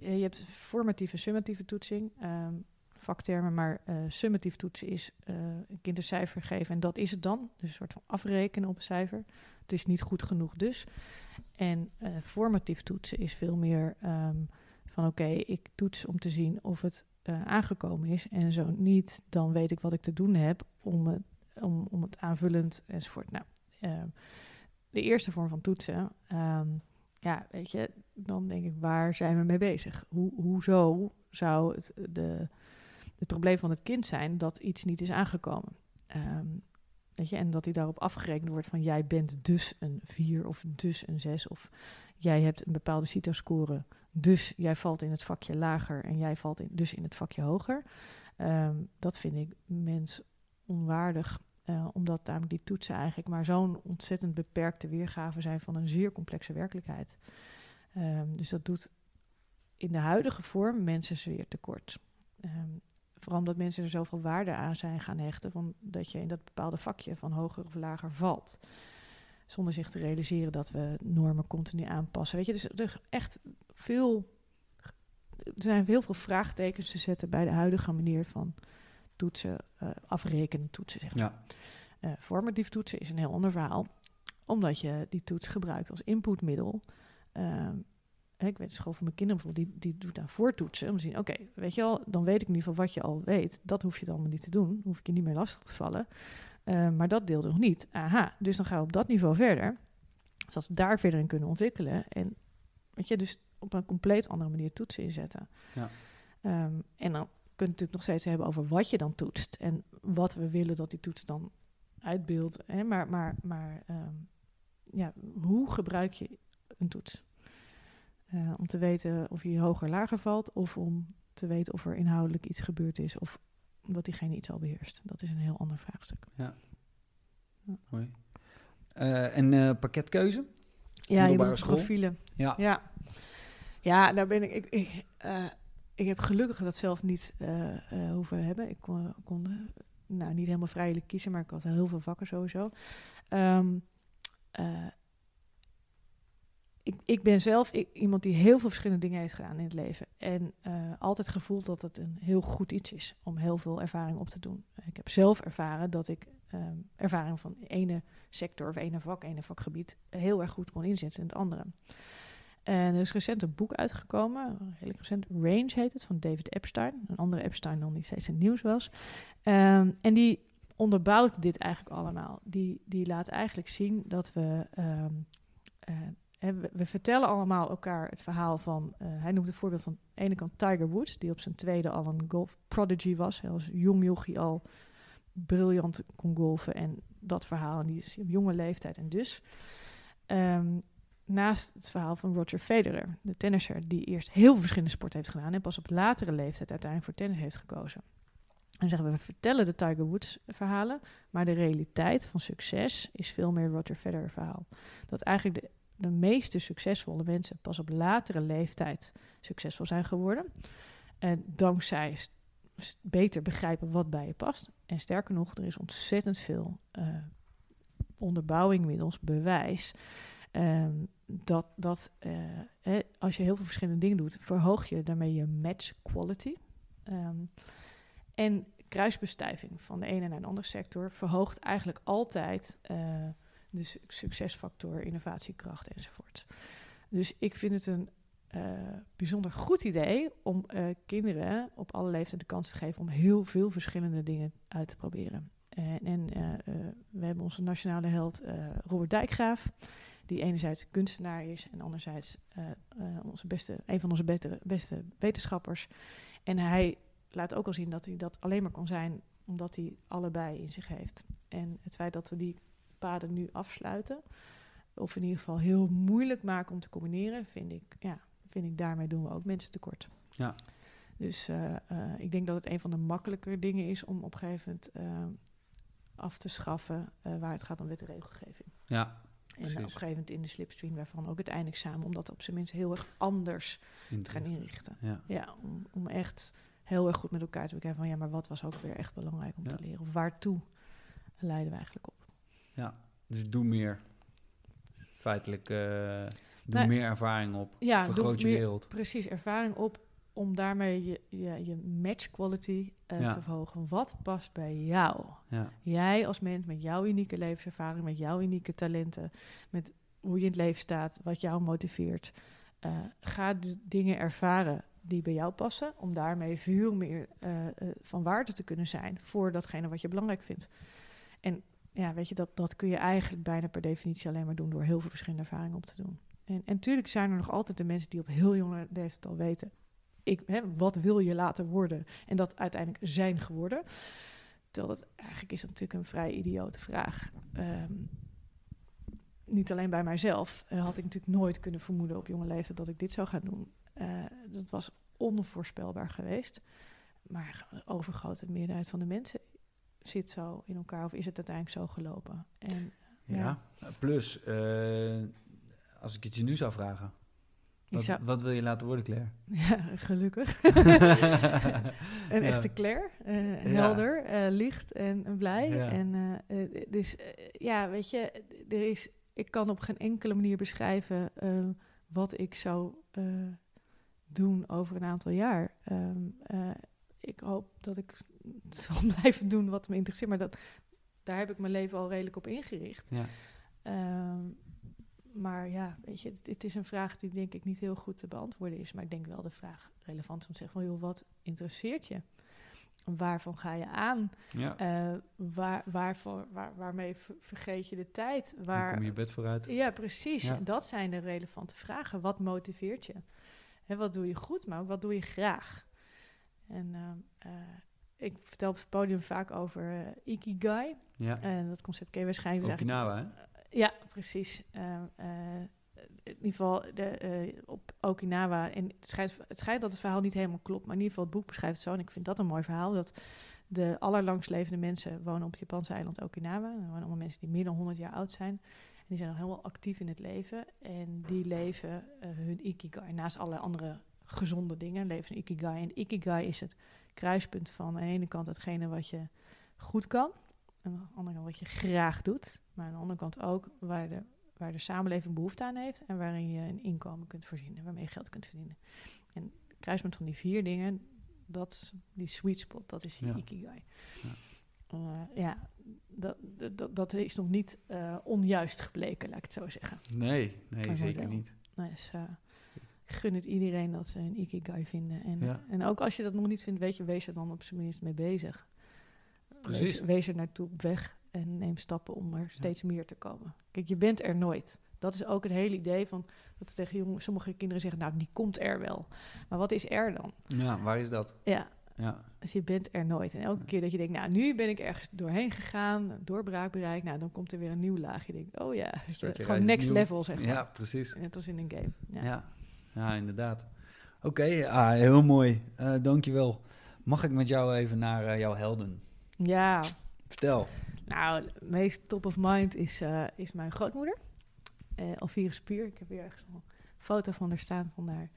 je hebt formatieve en summatieve toetsing. Um, vaktermen, maar summatief toetsen is kind een cijfer geven en dat is het dan. Dus een soort van afrekenen op een cijfer. Het is niet goed genoeg dus. En formatief toetsen is veel meer um, van oké, ik toets om te zien of het aangekomen is. En zo niet, dan weet ik wat ik te doen heb om het, om, om het aanvullend enzovoort. Nou, de eerste vorm van toetsen, ehm, ja, weet je, dan denk ik, waar zijn we mee bezig? Hoe, hoezo zou het, de, het probleem van het kind zijn dat iets niet is aangekomen? Ehm, weet je, en dat hij daarop afgerekend wordt van jij bent dus een 4 of dus een 6 of jij hebt een bepaalde CITO-score, dus jij valt in het vakje lager en jij valt in, dus in het vakje hoger. Ehm, dat vind ik mens onwaardig uh, omdat namelijk die toetsen eigenlijk maar zo'n ontzettend beperkte weergave zijn van een zeer complexe werkelijkheid. Um, dus dat doet in de huidige vorm mensen zeer tekort. Um, vooral omdat mensen er zoveel waarde aan zijn gaan hechten, van dat je in dat bepaalde vakje van hoger of lager valt. Zonder zich te realiseren dat we normen continu aanpassen. Weet je, dus er is echt veel. Er zijn heel veel vraagtekens te zetten bij de huidige manier van toetsen, uh, afrekenen toetsen, zeg maar. Ja. Uh, formatief toetsen is een heel ander verhaal, omdat je die toets gebruikt als inputmiddel. Uh, ik weet de school van mijn kinderen bijvoorbeeld, die, die doet aan voortoetsen. Om te zien, oké, weet je al, dan weet ik in ieder geval wat je al weet. Dat hoef je dan maar niet te doen. hoef ik je niet meer lastig te vallen. Uh, maar dat deelde nog niet. Aha, dus dan gaan we op dat niveau verder. Zodat we daar verder in kunnen ontwikkelen. En weet je, dus op een compleet andere manier toetsen inzetten. Ja. Um, en dan kunt natuurlijk nog steeds hebben over wat je dan toetst en wat we willen dat die toets dan uitbeeldt. Hè? Maar, maar, maar um, ja, hoe gebruik je een toets? Uh, om te weten of je hoger lager valt of om te weten of er inhoudelijk iets gebeurd is of dat diegene iets al beheerst. Dat is een heel ander vraagstuk. Ja, ja. mooi. Uh, en uh, pakketkeuze? Ja, je moet profielen. Ja. ja. Ja, daar ben ik. ik, ik ik heb gelukkig dat zelf niet hoeven hebben. Ik kon, kon nou, niet helemaal vrijelijk kiezen, maar ik had heel veel vakken sowieso. Um, ik, ik, ben zelf iemand die heel veel verschillende dingen heeft gedaan in het leven. En altijd gevoeld dat het een heel goed iets is om heel veel ervaring op te doen. Ik heb zelf ervaren dat ik um, ervaring van ene sector of ene vak, ene vakgebied heel erg goed kon inzetten in het andere. En er is recent een boek uitgekomen, redelijk recent, Range heet het, van David Epstein. Een andere Epstein dan die steeds in nieuws was. Um, en die onderbouwt dit eigenlijk allemaal. Die, die laat eigenlijk zien dat we... Um, uh, we, we, vertellen allemaal elkaar het verhaal van... Uh, hij noemt het voorbeeld van de ene kant Tiger Woods... die op zijn tweede al een golf prodigy was. Hij als jong jochie al briljant kon golfen. En dat verhaal, en die is op jonge leeftijd. En dus... Um, naast het verhaal van Roger Federer, de tennisser die eerst heel verschillende sporten heeft gedaan en pas op latere leeftijd uiteindelijk voor tennis heeft gekozen. En zeggen we, we vertellen de Tiger Woods verhalen, maar de realiteit van succes is veel meer Roger Federer verhaal. Dat eigenlijk de, de meeste succesvolle mensen pas op latere leeftijd succesvol zijn geworden. En dankzij beter begrijpen wat bij je past. En sterker nog, er is ontzettend veel uh, onderbouwing inmiddels, bewijs Um, dat, dat uh, als je heel veel verschillende dingen doet, verhoog je daarmee je match quality. Um, en kruisbestuiving van de ene naar de andere sector verhoogt eigenlijk altijd uh, de succesfactor, innovatiekracht enzovoort. Dus ik vind het een uh, bijzonder goed idee om uh, kinderen op alle leeftijden de kans te geven om heel veel verschillende dingen uit te proberen. En, en we hebben onze nationale held Robert Dijkgraaf die enerzijds kunstenaar is en anderzijds onze beste, een van onze beste, beste wetenschappers. En hij laat ook al zien dat hij dat alleen maar kan zijn omdat hij allebei in zich heeft. En het feit dat we die paden nu afsluiten, of in ieder geval heel moeilijk maken om te combineren, vind ik, ja, vind ik daarmee doen we ook mensen tekort. Ja. Dus uh, ik denk dat het een van de makkelijker dingen is om op een gegeven moment af te schaffen waar het gaat om wet en regelgeving. Ja, En op een gegeven moment in de slipstream waarvan ook het eindexamen, om dat op zijn minst heel erg anders te gaan inrichten. Ja, ja om, om echt heel erg goed met elkaar te bekijken van ja, maar wat was ook weer echt belangrijk om te leren? Of waartoe leiden we eigenlijk op? Ja, dus doe meer. Feitelijk, uh, doe meer ervaring op. Ja, vergroot je wereld. Precies, ervaring op om daarmee je, je, je match quality uh, te verhogen. Wat past bij jou? Ja. Jij als mens met jouw unieke levenservaring, met jouw unieke talenten, met hoe je in het leven staat, wat jou motiveert. Uh, ga de dingen ervaren die bij jou passen, om daarmee veel meer uh, van waarde te kunnen zijn voor datgene wat je belangrijk vindt. En ja, weet je, dat, dat kun je eigenlijk bijna per definitie alleen maar doen door heel veel verschillende ervaringen op te doen. En, natuurlijk zijn er nog altijd de mensen die op heel jonge leeftijd al weten, ik, hè, wat wil je laten worden? En dat uiteindelijk zijn geworden. Terwijl dat eigenlijk is dat natuurlijk een vrij idiote vraag. Um, niet alleen bij mijzelf uh, had ik natuurlijk nooit kunnen vermoeden op jonge leeftijd dat ik dit zou gaan doen. Uh, dat was onvoorspelbaar geweest. Maar overgrote meerderheid van de mensen zit zo in elkaar of is het uiteindelijk zo gelopen. En, ja. ja. plus, uh, als ik het je nu zou vragen, wat, wat, wil je laten worden, Claire? Ja, gelukkig. een echte Claire. Uh, helder, uh, licht en blij. En uh, dus ja, weet je, er is, ik kan op geen enkele manier beschrijven wat ik zou doen over een aantal jaar. Um, ik hoop dat ik zal blijven doen wat me interesseert, maar dat, daar heb ik mijn leven al redelijk op ingericht. Ja. Um, maar ja, weet je, het, is een vraag die denk ik niet heel goed te beantwoorden is. Maar ik denk wel de vraag relevant is om te zeggen van, joh, wat interesseert je? Waarvan ga je aan? Ja. Uh, waar, waarvoor, waar, waarmee vergeet je de tijd? Waar, kom je bed vooruit? Ja, precies. Dat zijn de relevante vragen. Wat motiveert je? Hè, wat doe je goed, maar ook wat doe je graag? En uh, ik vertel op het podium vaak over uh, Ikigai. Ja. En dat concept ken je waarschijnlijk. Okinawa, hè? Ja, precies. Uh, in ieder geval de, uh, op Okinawa. En het schijnt, het schijnt dat het verhaal niet helemaal klopt. Maar in ieder geval, het boek beschrijft het zo. En ik vind dat een mooi verhaal. Dat de allerlangslevende mensen wonen op het Japanse eiland Okinawa. Er wonen allemaal mensen die meer dan 100 jaar oud zijn. En die zijn nog helemaal actief in het leven. En die leven hun ikigai. Naast alle andere gezonde dingen leven een ikigai. En ikigai is het kruispunt van aan de ene kant hetgene wat je goed kan aan de andere kant wat je graag doet, maar aan de andere kant ook waar de, waar de samenleving behoefte aan heeft en waarin je een inkomen kunt voorzien, waarmee je geld kunt verdienen. En kruispunt van die vier dingen, dat die sweet spot, dat is je ja. ikigai. Ja. Uh, ja, dat, dat, dat is nog niet uh, onjuist gebleken, laat ik het zo zeggen. Nee, nee, zeker niet. Uh, gun het iedereen dat ze een ikigai vinden. En, ja. en ook als je dat nog niet vindt, weet je, wees er dan op zijn minst mee bezig. Wees, wees, er naartoe op weg en neem stappen om er steeds meer te komen. Kijk, je bent er nooit. Dat is ook het hele idee van dat we tegen jongen, sommige kinderen zeggen, nou, die komt er wel. Maar wat is er dan? Ja, waar is dat? Ja. Ja. Dus je bent er nooit. En elke keer dat je denkt, nou, nu ben ik ergens doorheen gegaan, doorbraak bereikt, nou, dan komt er weer een nieuw laag. Je denkt, oh ja, gewoon next level, zeg maar. Ja, precies. Net als in een game. Ja, ja. inderdaad. Oké, ah, heel mooi. Uh, dankjewel. Mag ik met jou even naar uh, jouw helden? Ja. Vertel. Nou, meest top of mind is, uh, is mijn grootmoeder. Uh, Alvire Spier. Ik heb hier ergens een foto van haar staan van haar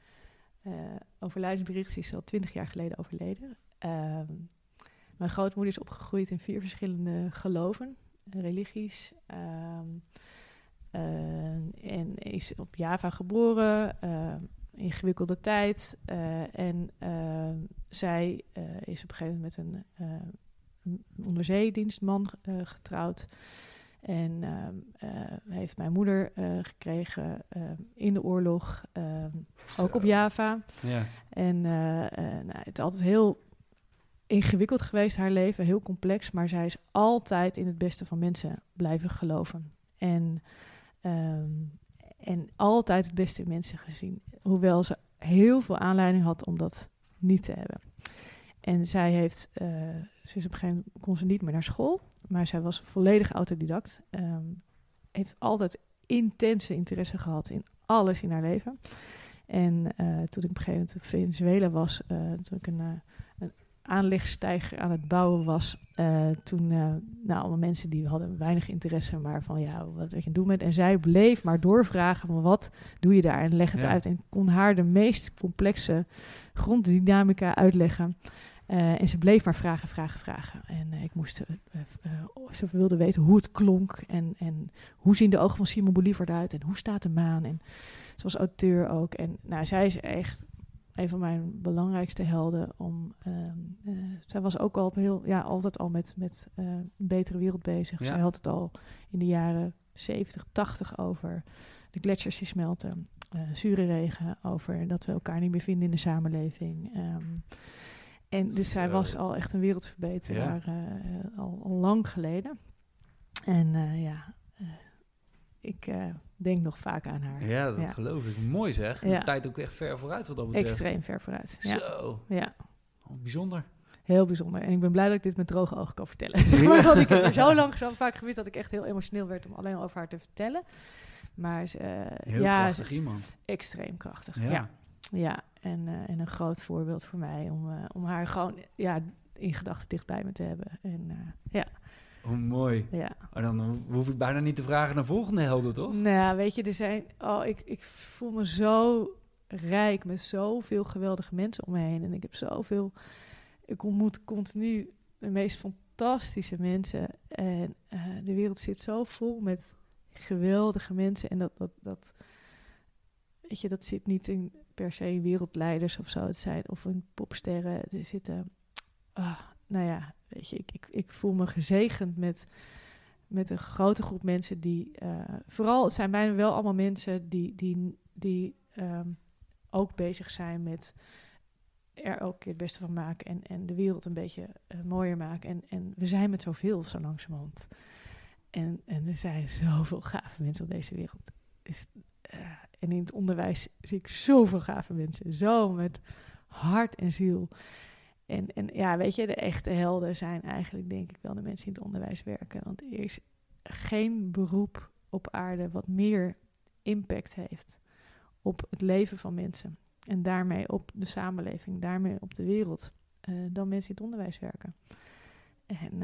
overlijdensbericht. Ze is al twintig jaar geleden overleden. Uh, mijn grootmoeder is opgegroeid in vier verschillende geloven, religies. Um, en is op Java geboren. Ehm, ingewikkelde tijd. en zij is op een gegeven moment met een onderzeedienstman uh, getrouwd. En uh, heeft mijn moeder gekregen in de oorlog, ook op Java. Ja. En nou, het is altijd heel ingewikkeld geweest, haar leven, heel complex. Maar zij is altijd in het beste van mensen blijven geloven. En, um, en altijd het beste in mensen gezien. Hoewel ze heel veel aanleiding had om dat niet te hebben. En zij heeft, uh, op een gegeven moment kon ze niet meer naar school, maar zij was volledig autodidact. Um, heeft altijd intense interesse gehad in alles in haar leven. En uh, toen ik op een gegeven moment in Venezuela was, uh, toen ik een, een aanlegstijger aan het bouwen was. Uh, toen, uh, nou, allemaal mensen die hadden weinig interesse, maar van ja, wat wil je doen met? En zij bleef maar doorvragen van wat doe je daar? En leg het uit. En kon haar de meest complexe gronddynamica uitleggen. Uh, en ze bleef maar vragen, vragen, vragen. En ik moest, ze wilde weten hoe het klonk en, en hoe zien de ogen van Simon Bolivar eruit en hoe staat de maan. En ze was auteur ook. En nou, zij is echt een van mijn belangrijkste helden. Om, uh, zij was ook al heel, ja, altijd al met, met uh, een betere wereld bezig. Ja. Zij had het al in de jaren 70, 80 over de gletsjers die smelten, uh, zure regen, over dat we elkaar niet meer vinden in de samenleving. Um, en dus zij was al echt een wereldverbeteraar, ja. al, al, lang geleden. En ja, ik denk nog vaak aan haar. Ja, dat geloof ik. Mooi zeg. De tijd ook echt ver vooruit wat dat betreft. Extreem ver vooruit. Ja. Zo. Ja. Bijzonder. Heel bijzonder. En ik ben blij dat ik dit met droge ogen kan vertellen. Ja. Want ik er zo lang zo vaak gewist dat ik echt heel emotioneel werd om alleen over haar te vertellen. Maar ze, uh, heel ja, krachtig iemand. Extreem krachtig. Ja. Ja. En, uh, en een groot voorbeeld voor mij om, uh, om haar gewoon ja, in gedachten dicht bij me te hebben. En ja. Hoe mooi. Ja. Maar dan hoef ik bijna niet te vragen naar volgende helden, toch? Nou, weet je, er zijn... Oh, ik, ik voel me zo rijk met zoveel geweldige mensen om me heen. En ik heb zoveel... Ik ontmoet continu de meest fantastische mensen. En uh, de wereld zit zo vol met geweldige mensen. En dat, dat, dat... Weet je, dat zit niet in per se wereldleiders of zo. Het zijn, of een popsterren. Er zitten... Ah, nou ja, weet je, ik, ik, ik voel me gezegend met, met een grote groep mensen die. Uh, vooral het zijn bijna wel allemaal mensen die, die, die um, ook bezig zijn met er ook het beste van maken en, en de wereld een beetje uh, mooier maken. En, en we zijn met zoveel zo langzamerhand. En, en er zijn zoveel gave mensen op deze wereld. Dus, uh, en in het onderwijs zie ik zoveel gave mensen. Zo met hart en ziel. En, en ja, weet je, de echte helden zijn eigenlijk denk ik wel de mensen die in het onderwijs werken. Want er is geen beroep op aarde wat meer impact heeft op het leven van mensen. En daarmee op de samenleving, daarmee op de wereld, uh, dan mensen in het onderwijs werken. En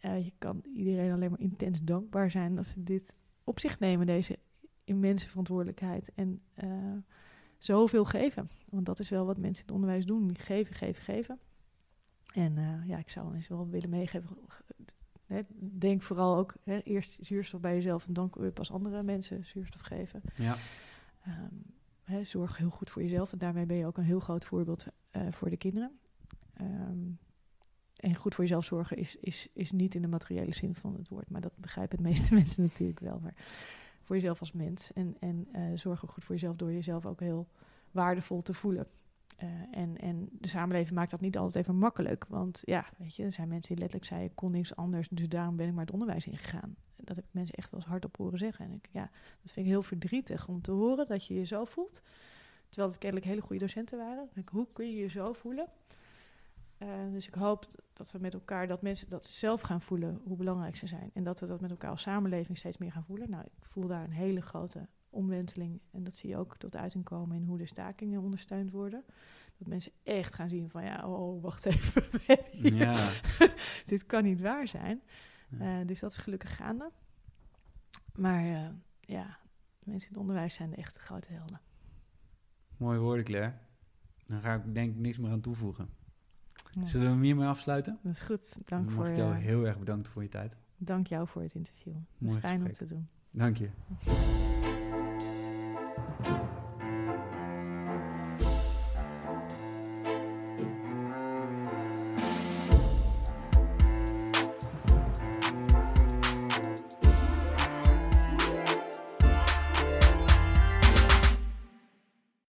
uh, je kan iedereen alleen maar intens dankbaar zijn dat ze dit op zich nemen, deze immense verantwoordelijkheid. En zoveel geven. Want dat is wel wat mensen in het onderwijs doen. Geven, geven, geven. En uh, ja, ik zou eens wel willen meegeven. Hè, denk vooral ook hè, eerst zuurstof bij jezelf en dan kun je pas andere mensen zuurstof geven. Ja. Um, hè, zorg heel goed voor jezelf en daarmee ben je ook een heel groot voorbeeld uh, voor de kinderen. Um, en goed voor jezelf zorgen is, is, is niet in de materiële zin van het woord, maar dat begrijpen de meeste mensen natuurlijk wel. Maar voor jezelf als mens. En, en uh, zorg ook goed voor jezelf door jezelf ook heel waardevol te voelen. Uh, en, en de samenleving maakt dat niet altijd even makkelijk. Want ja, weet je, er zijn mensen die letterlijk zeiden, ik kon niks anders, dus daarom ben ik maar het onderwijs ingegaan. Dat heb ik mensen echt wel eens hardop horen zeggen. En ik, ja, dat vind ik heel verdrietig om te horen dat je je zo voelt. Terwijl het kennelijk hele goede docenten waren. Hoe kun je je zo voelen? Uh, dus ik hoop dat we met elkaar, dat mensen dat zelf gaan voelen, hoe belangrijk ze zijn. En dat we dat met elkaar als samenleving steeds meer gaan voelen. Nou, ik voel daar een hele grote omwenteling. En dat zie je ook tot uiting komen in hoe de stakingen ondersteund worden. Dat mensen echt gaan zien van, ja, oh, wacht even. ja. Dit kan niet waar zijn. Ja. Uh, dus dat is gelukkig gaande. Maar uh, ja, mensen in het onderwijs zijn de echte grote helden. Mooi woorden, Claire. Dan ga ik denk ik niks meer aan toevoegen. Ja. Zullen we hiermee afsluiten? Dat is goed. Dank Dan voor mag ik jou heel erg bedanken voor je tijd. Dank jou voor het interview. Het is fijn gesprek. om te doen. Dank je.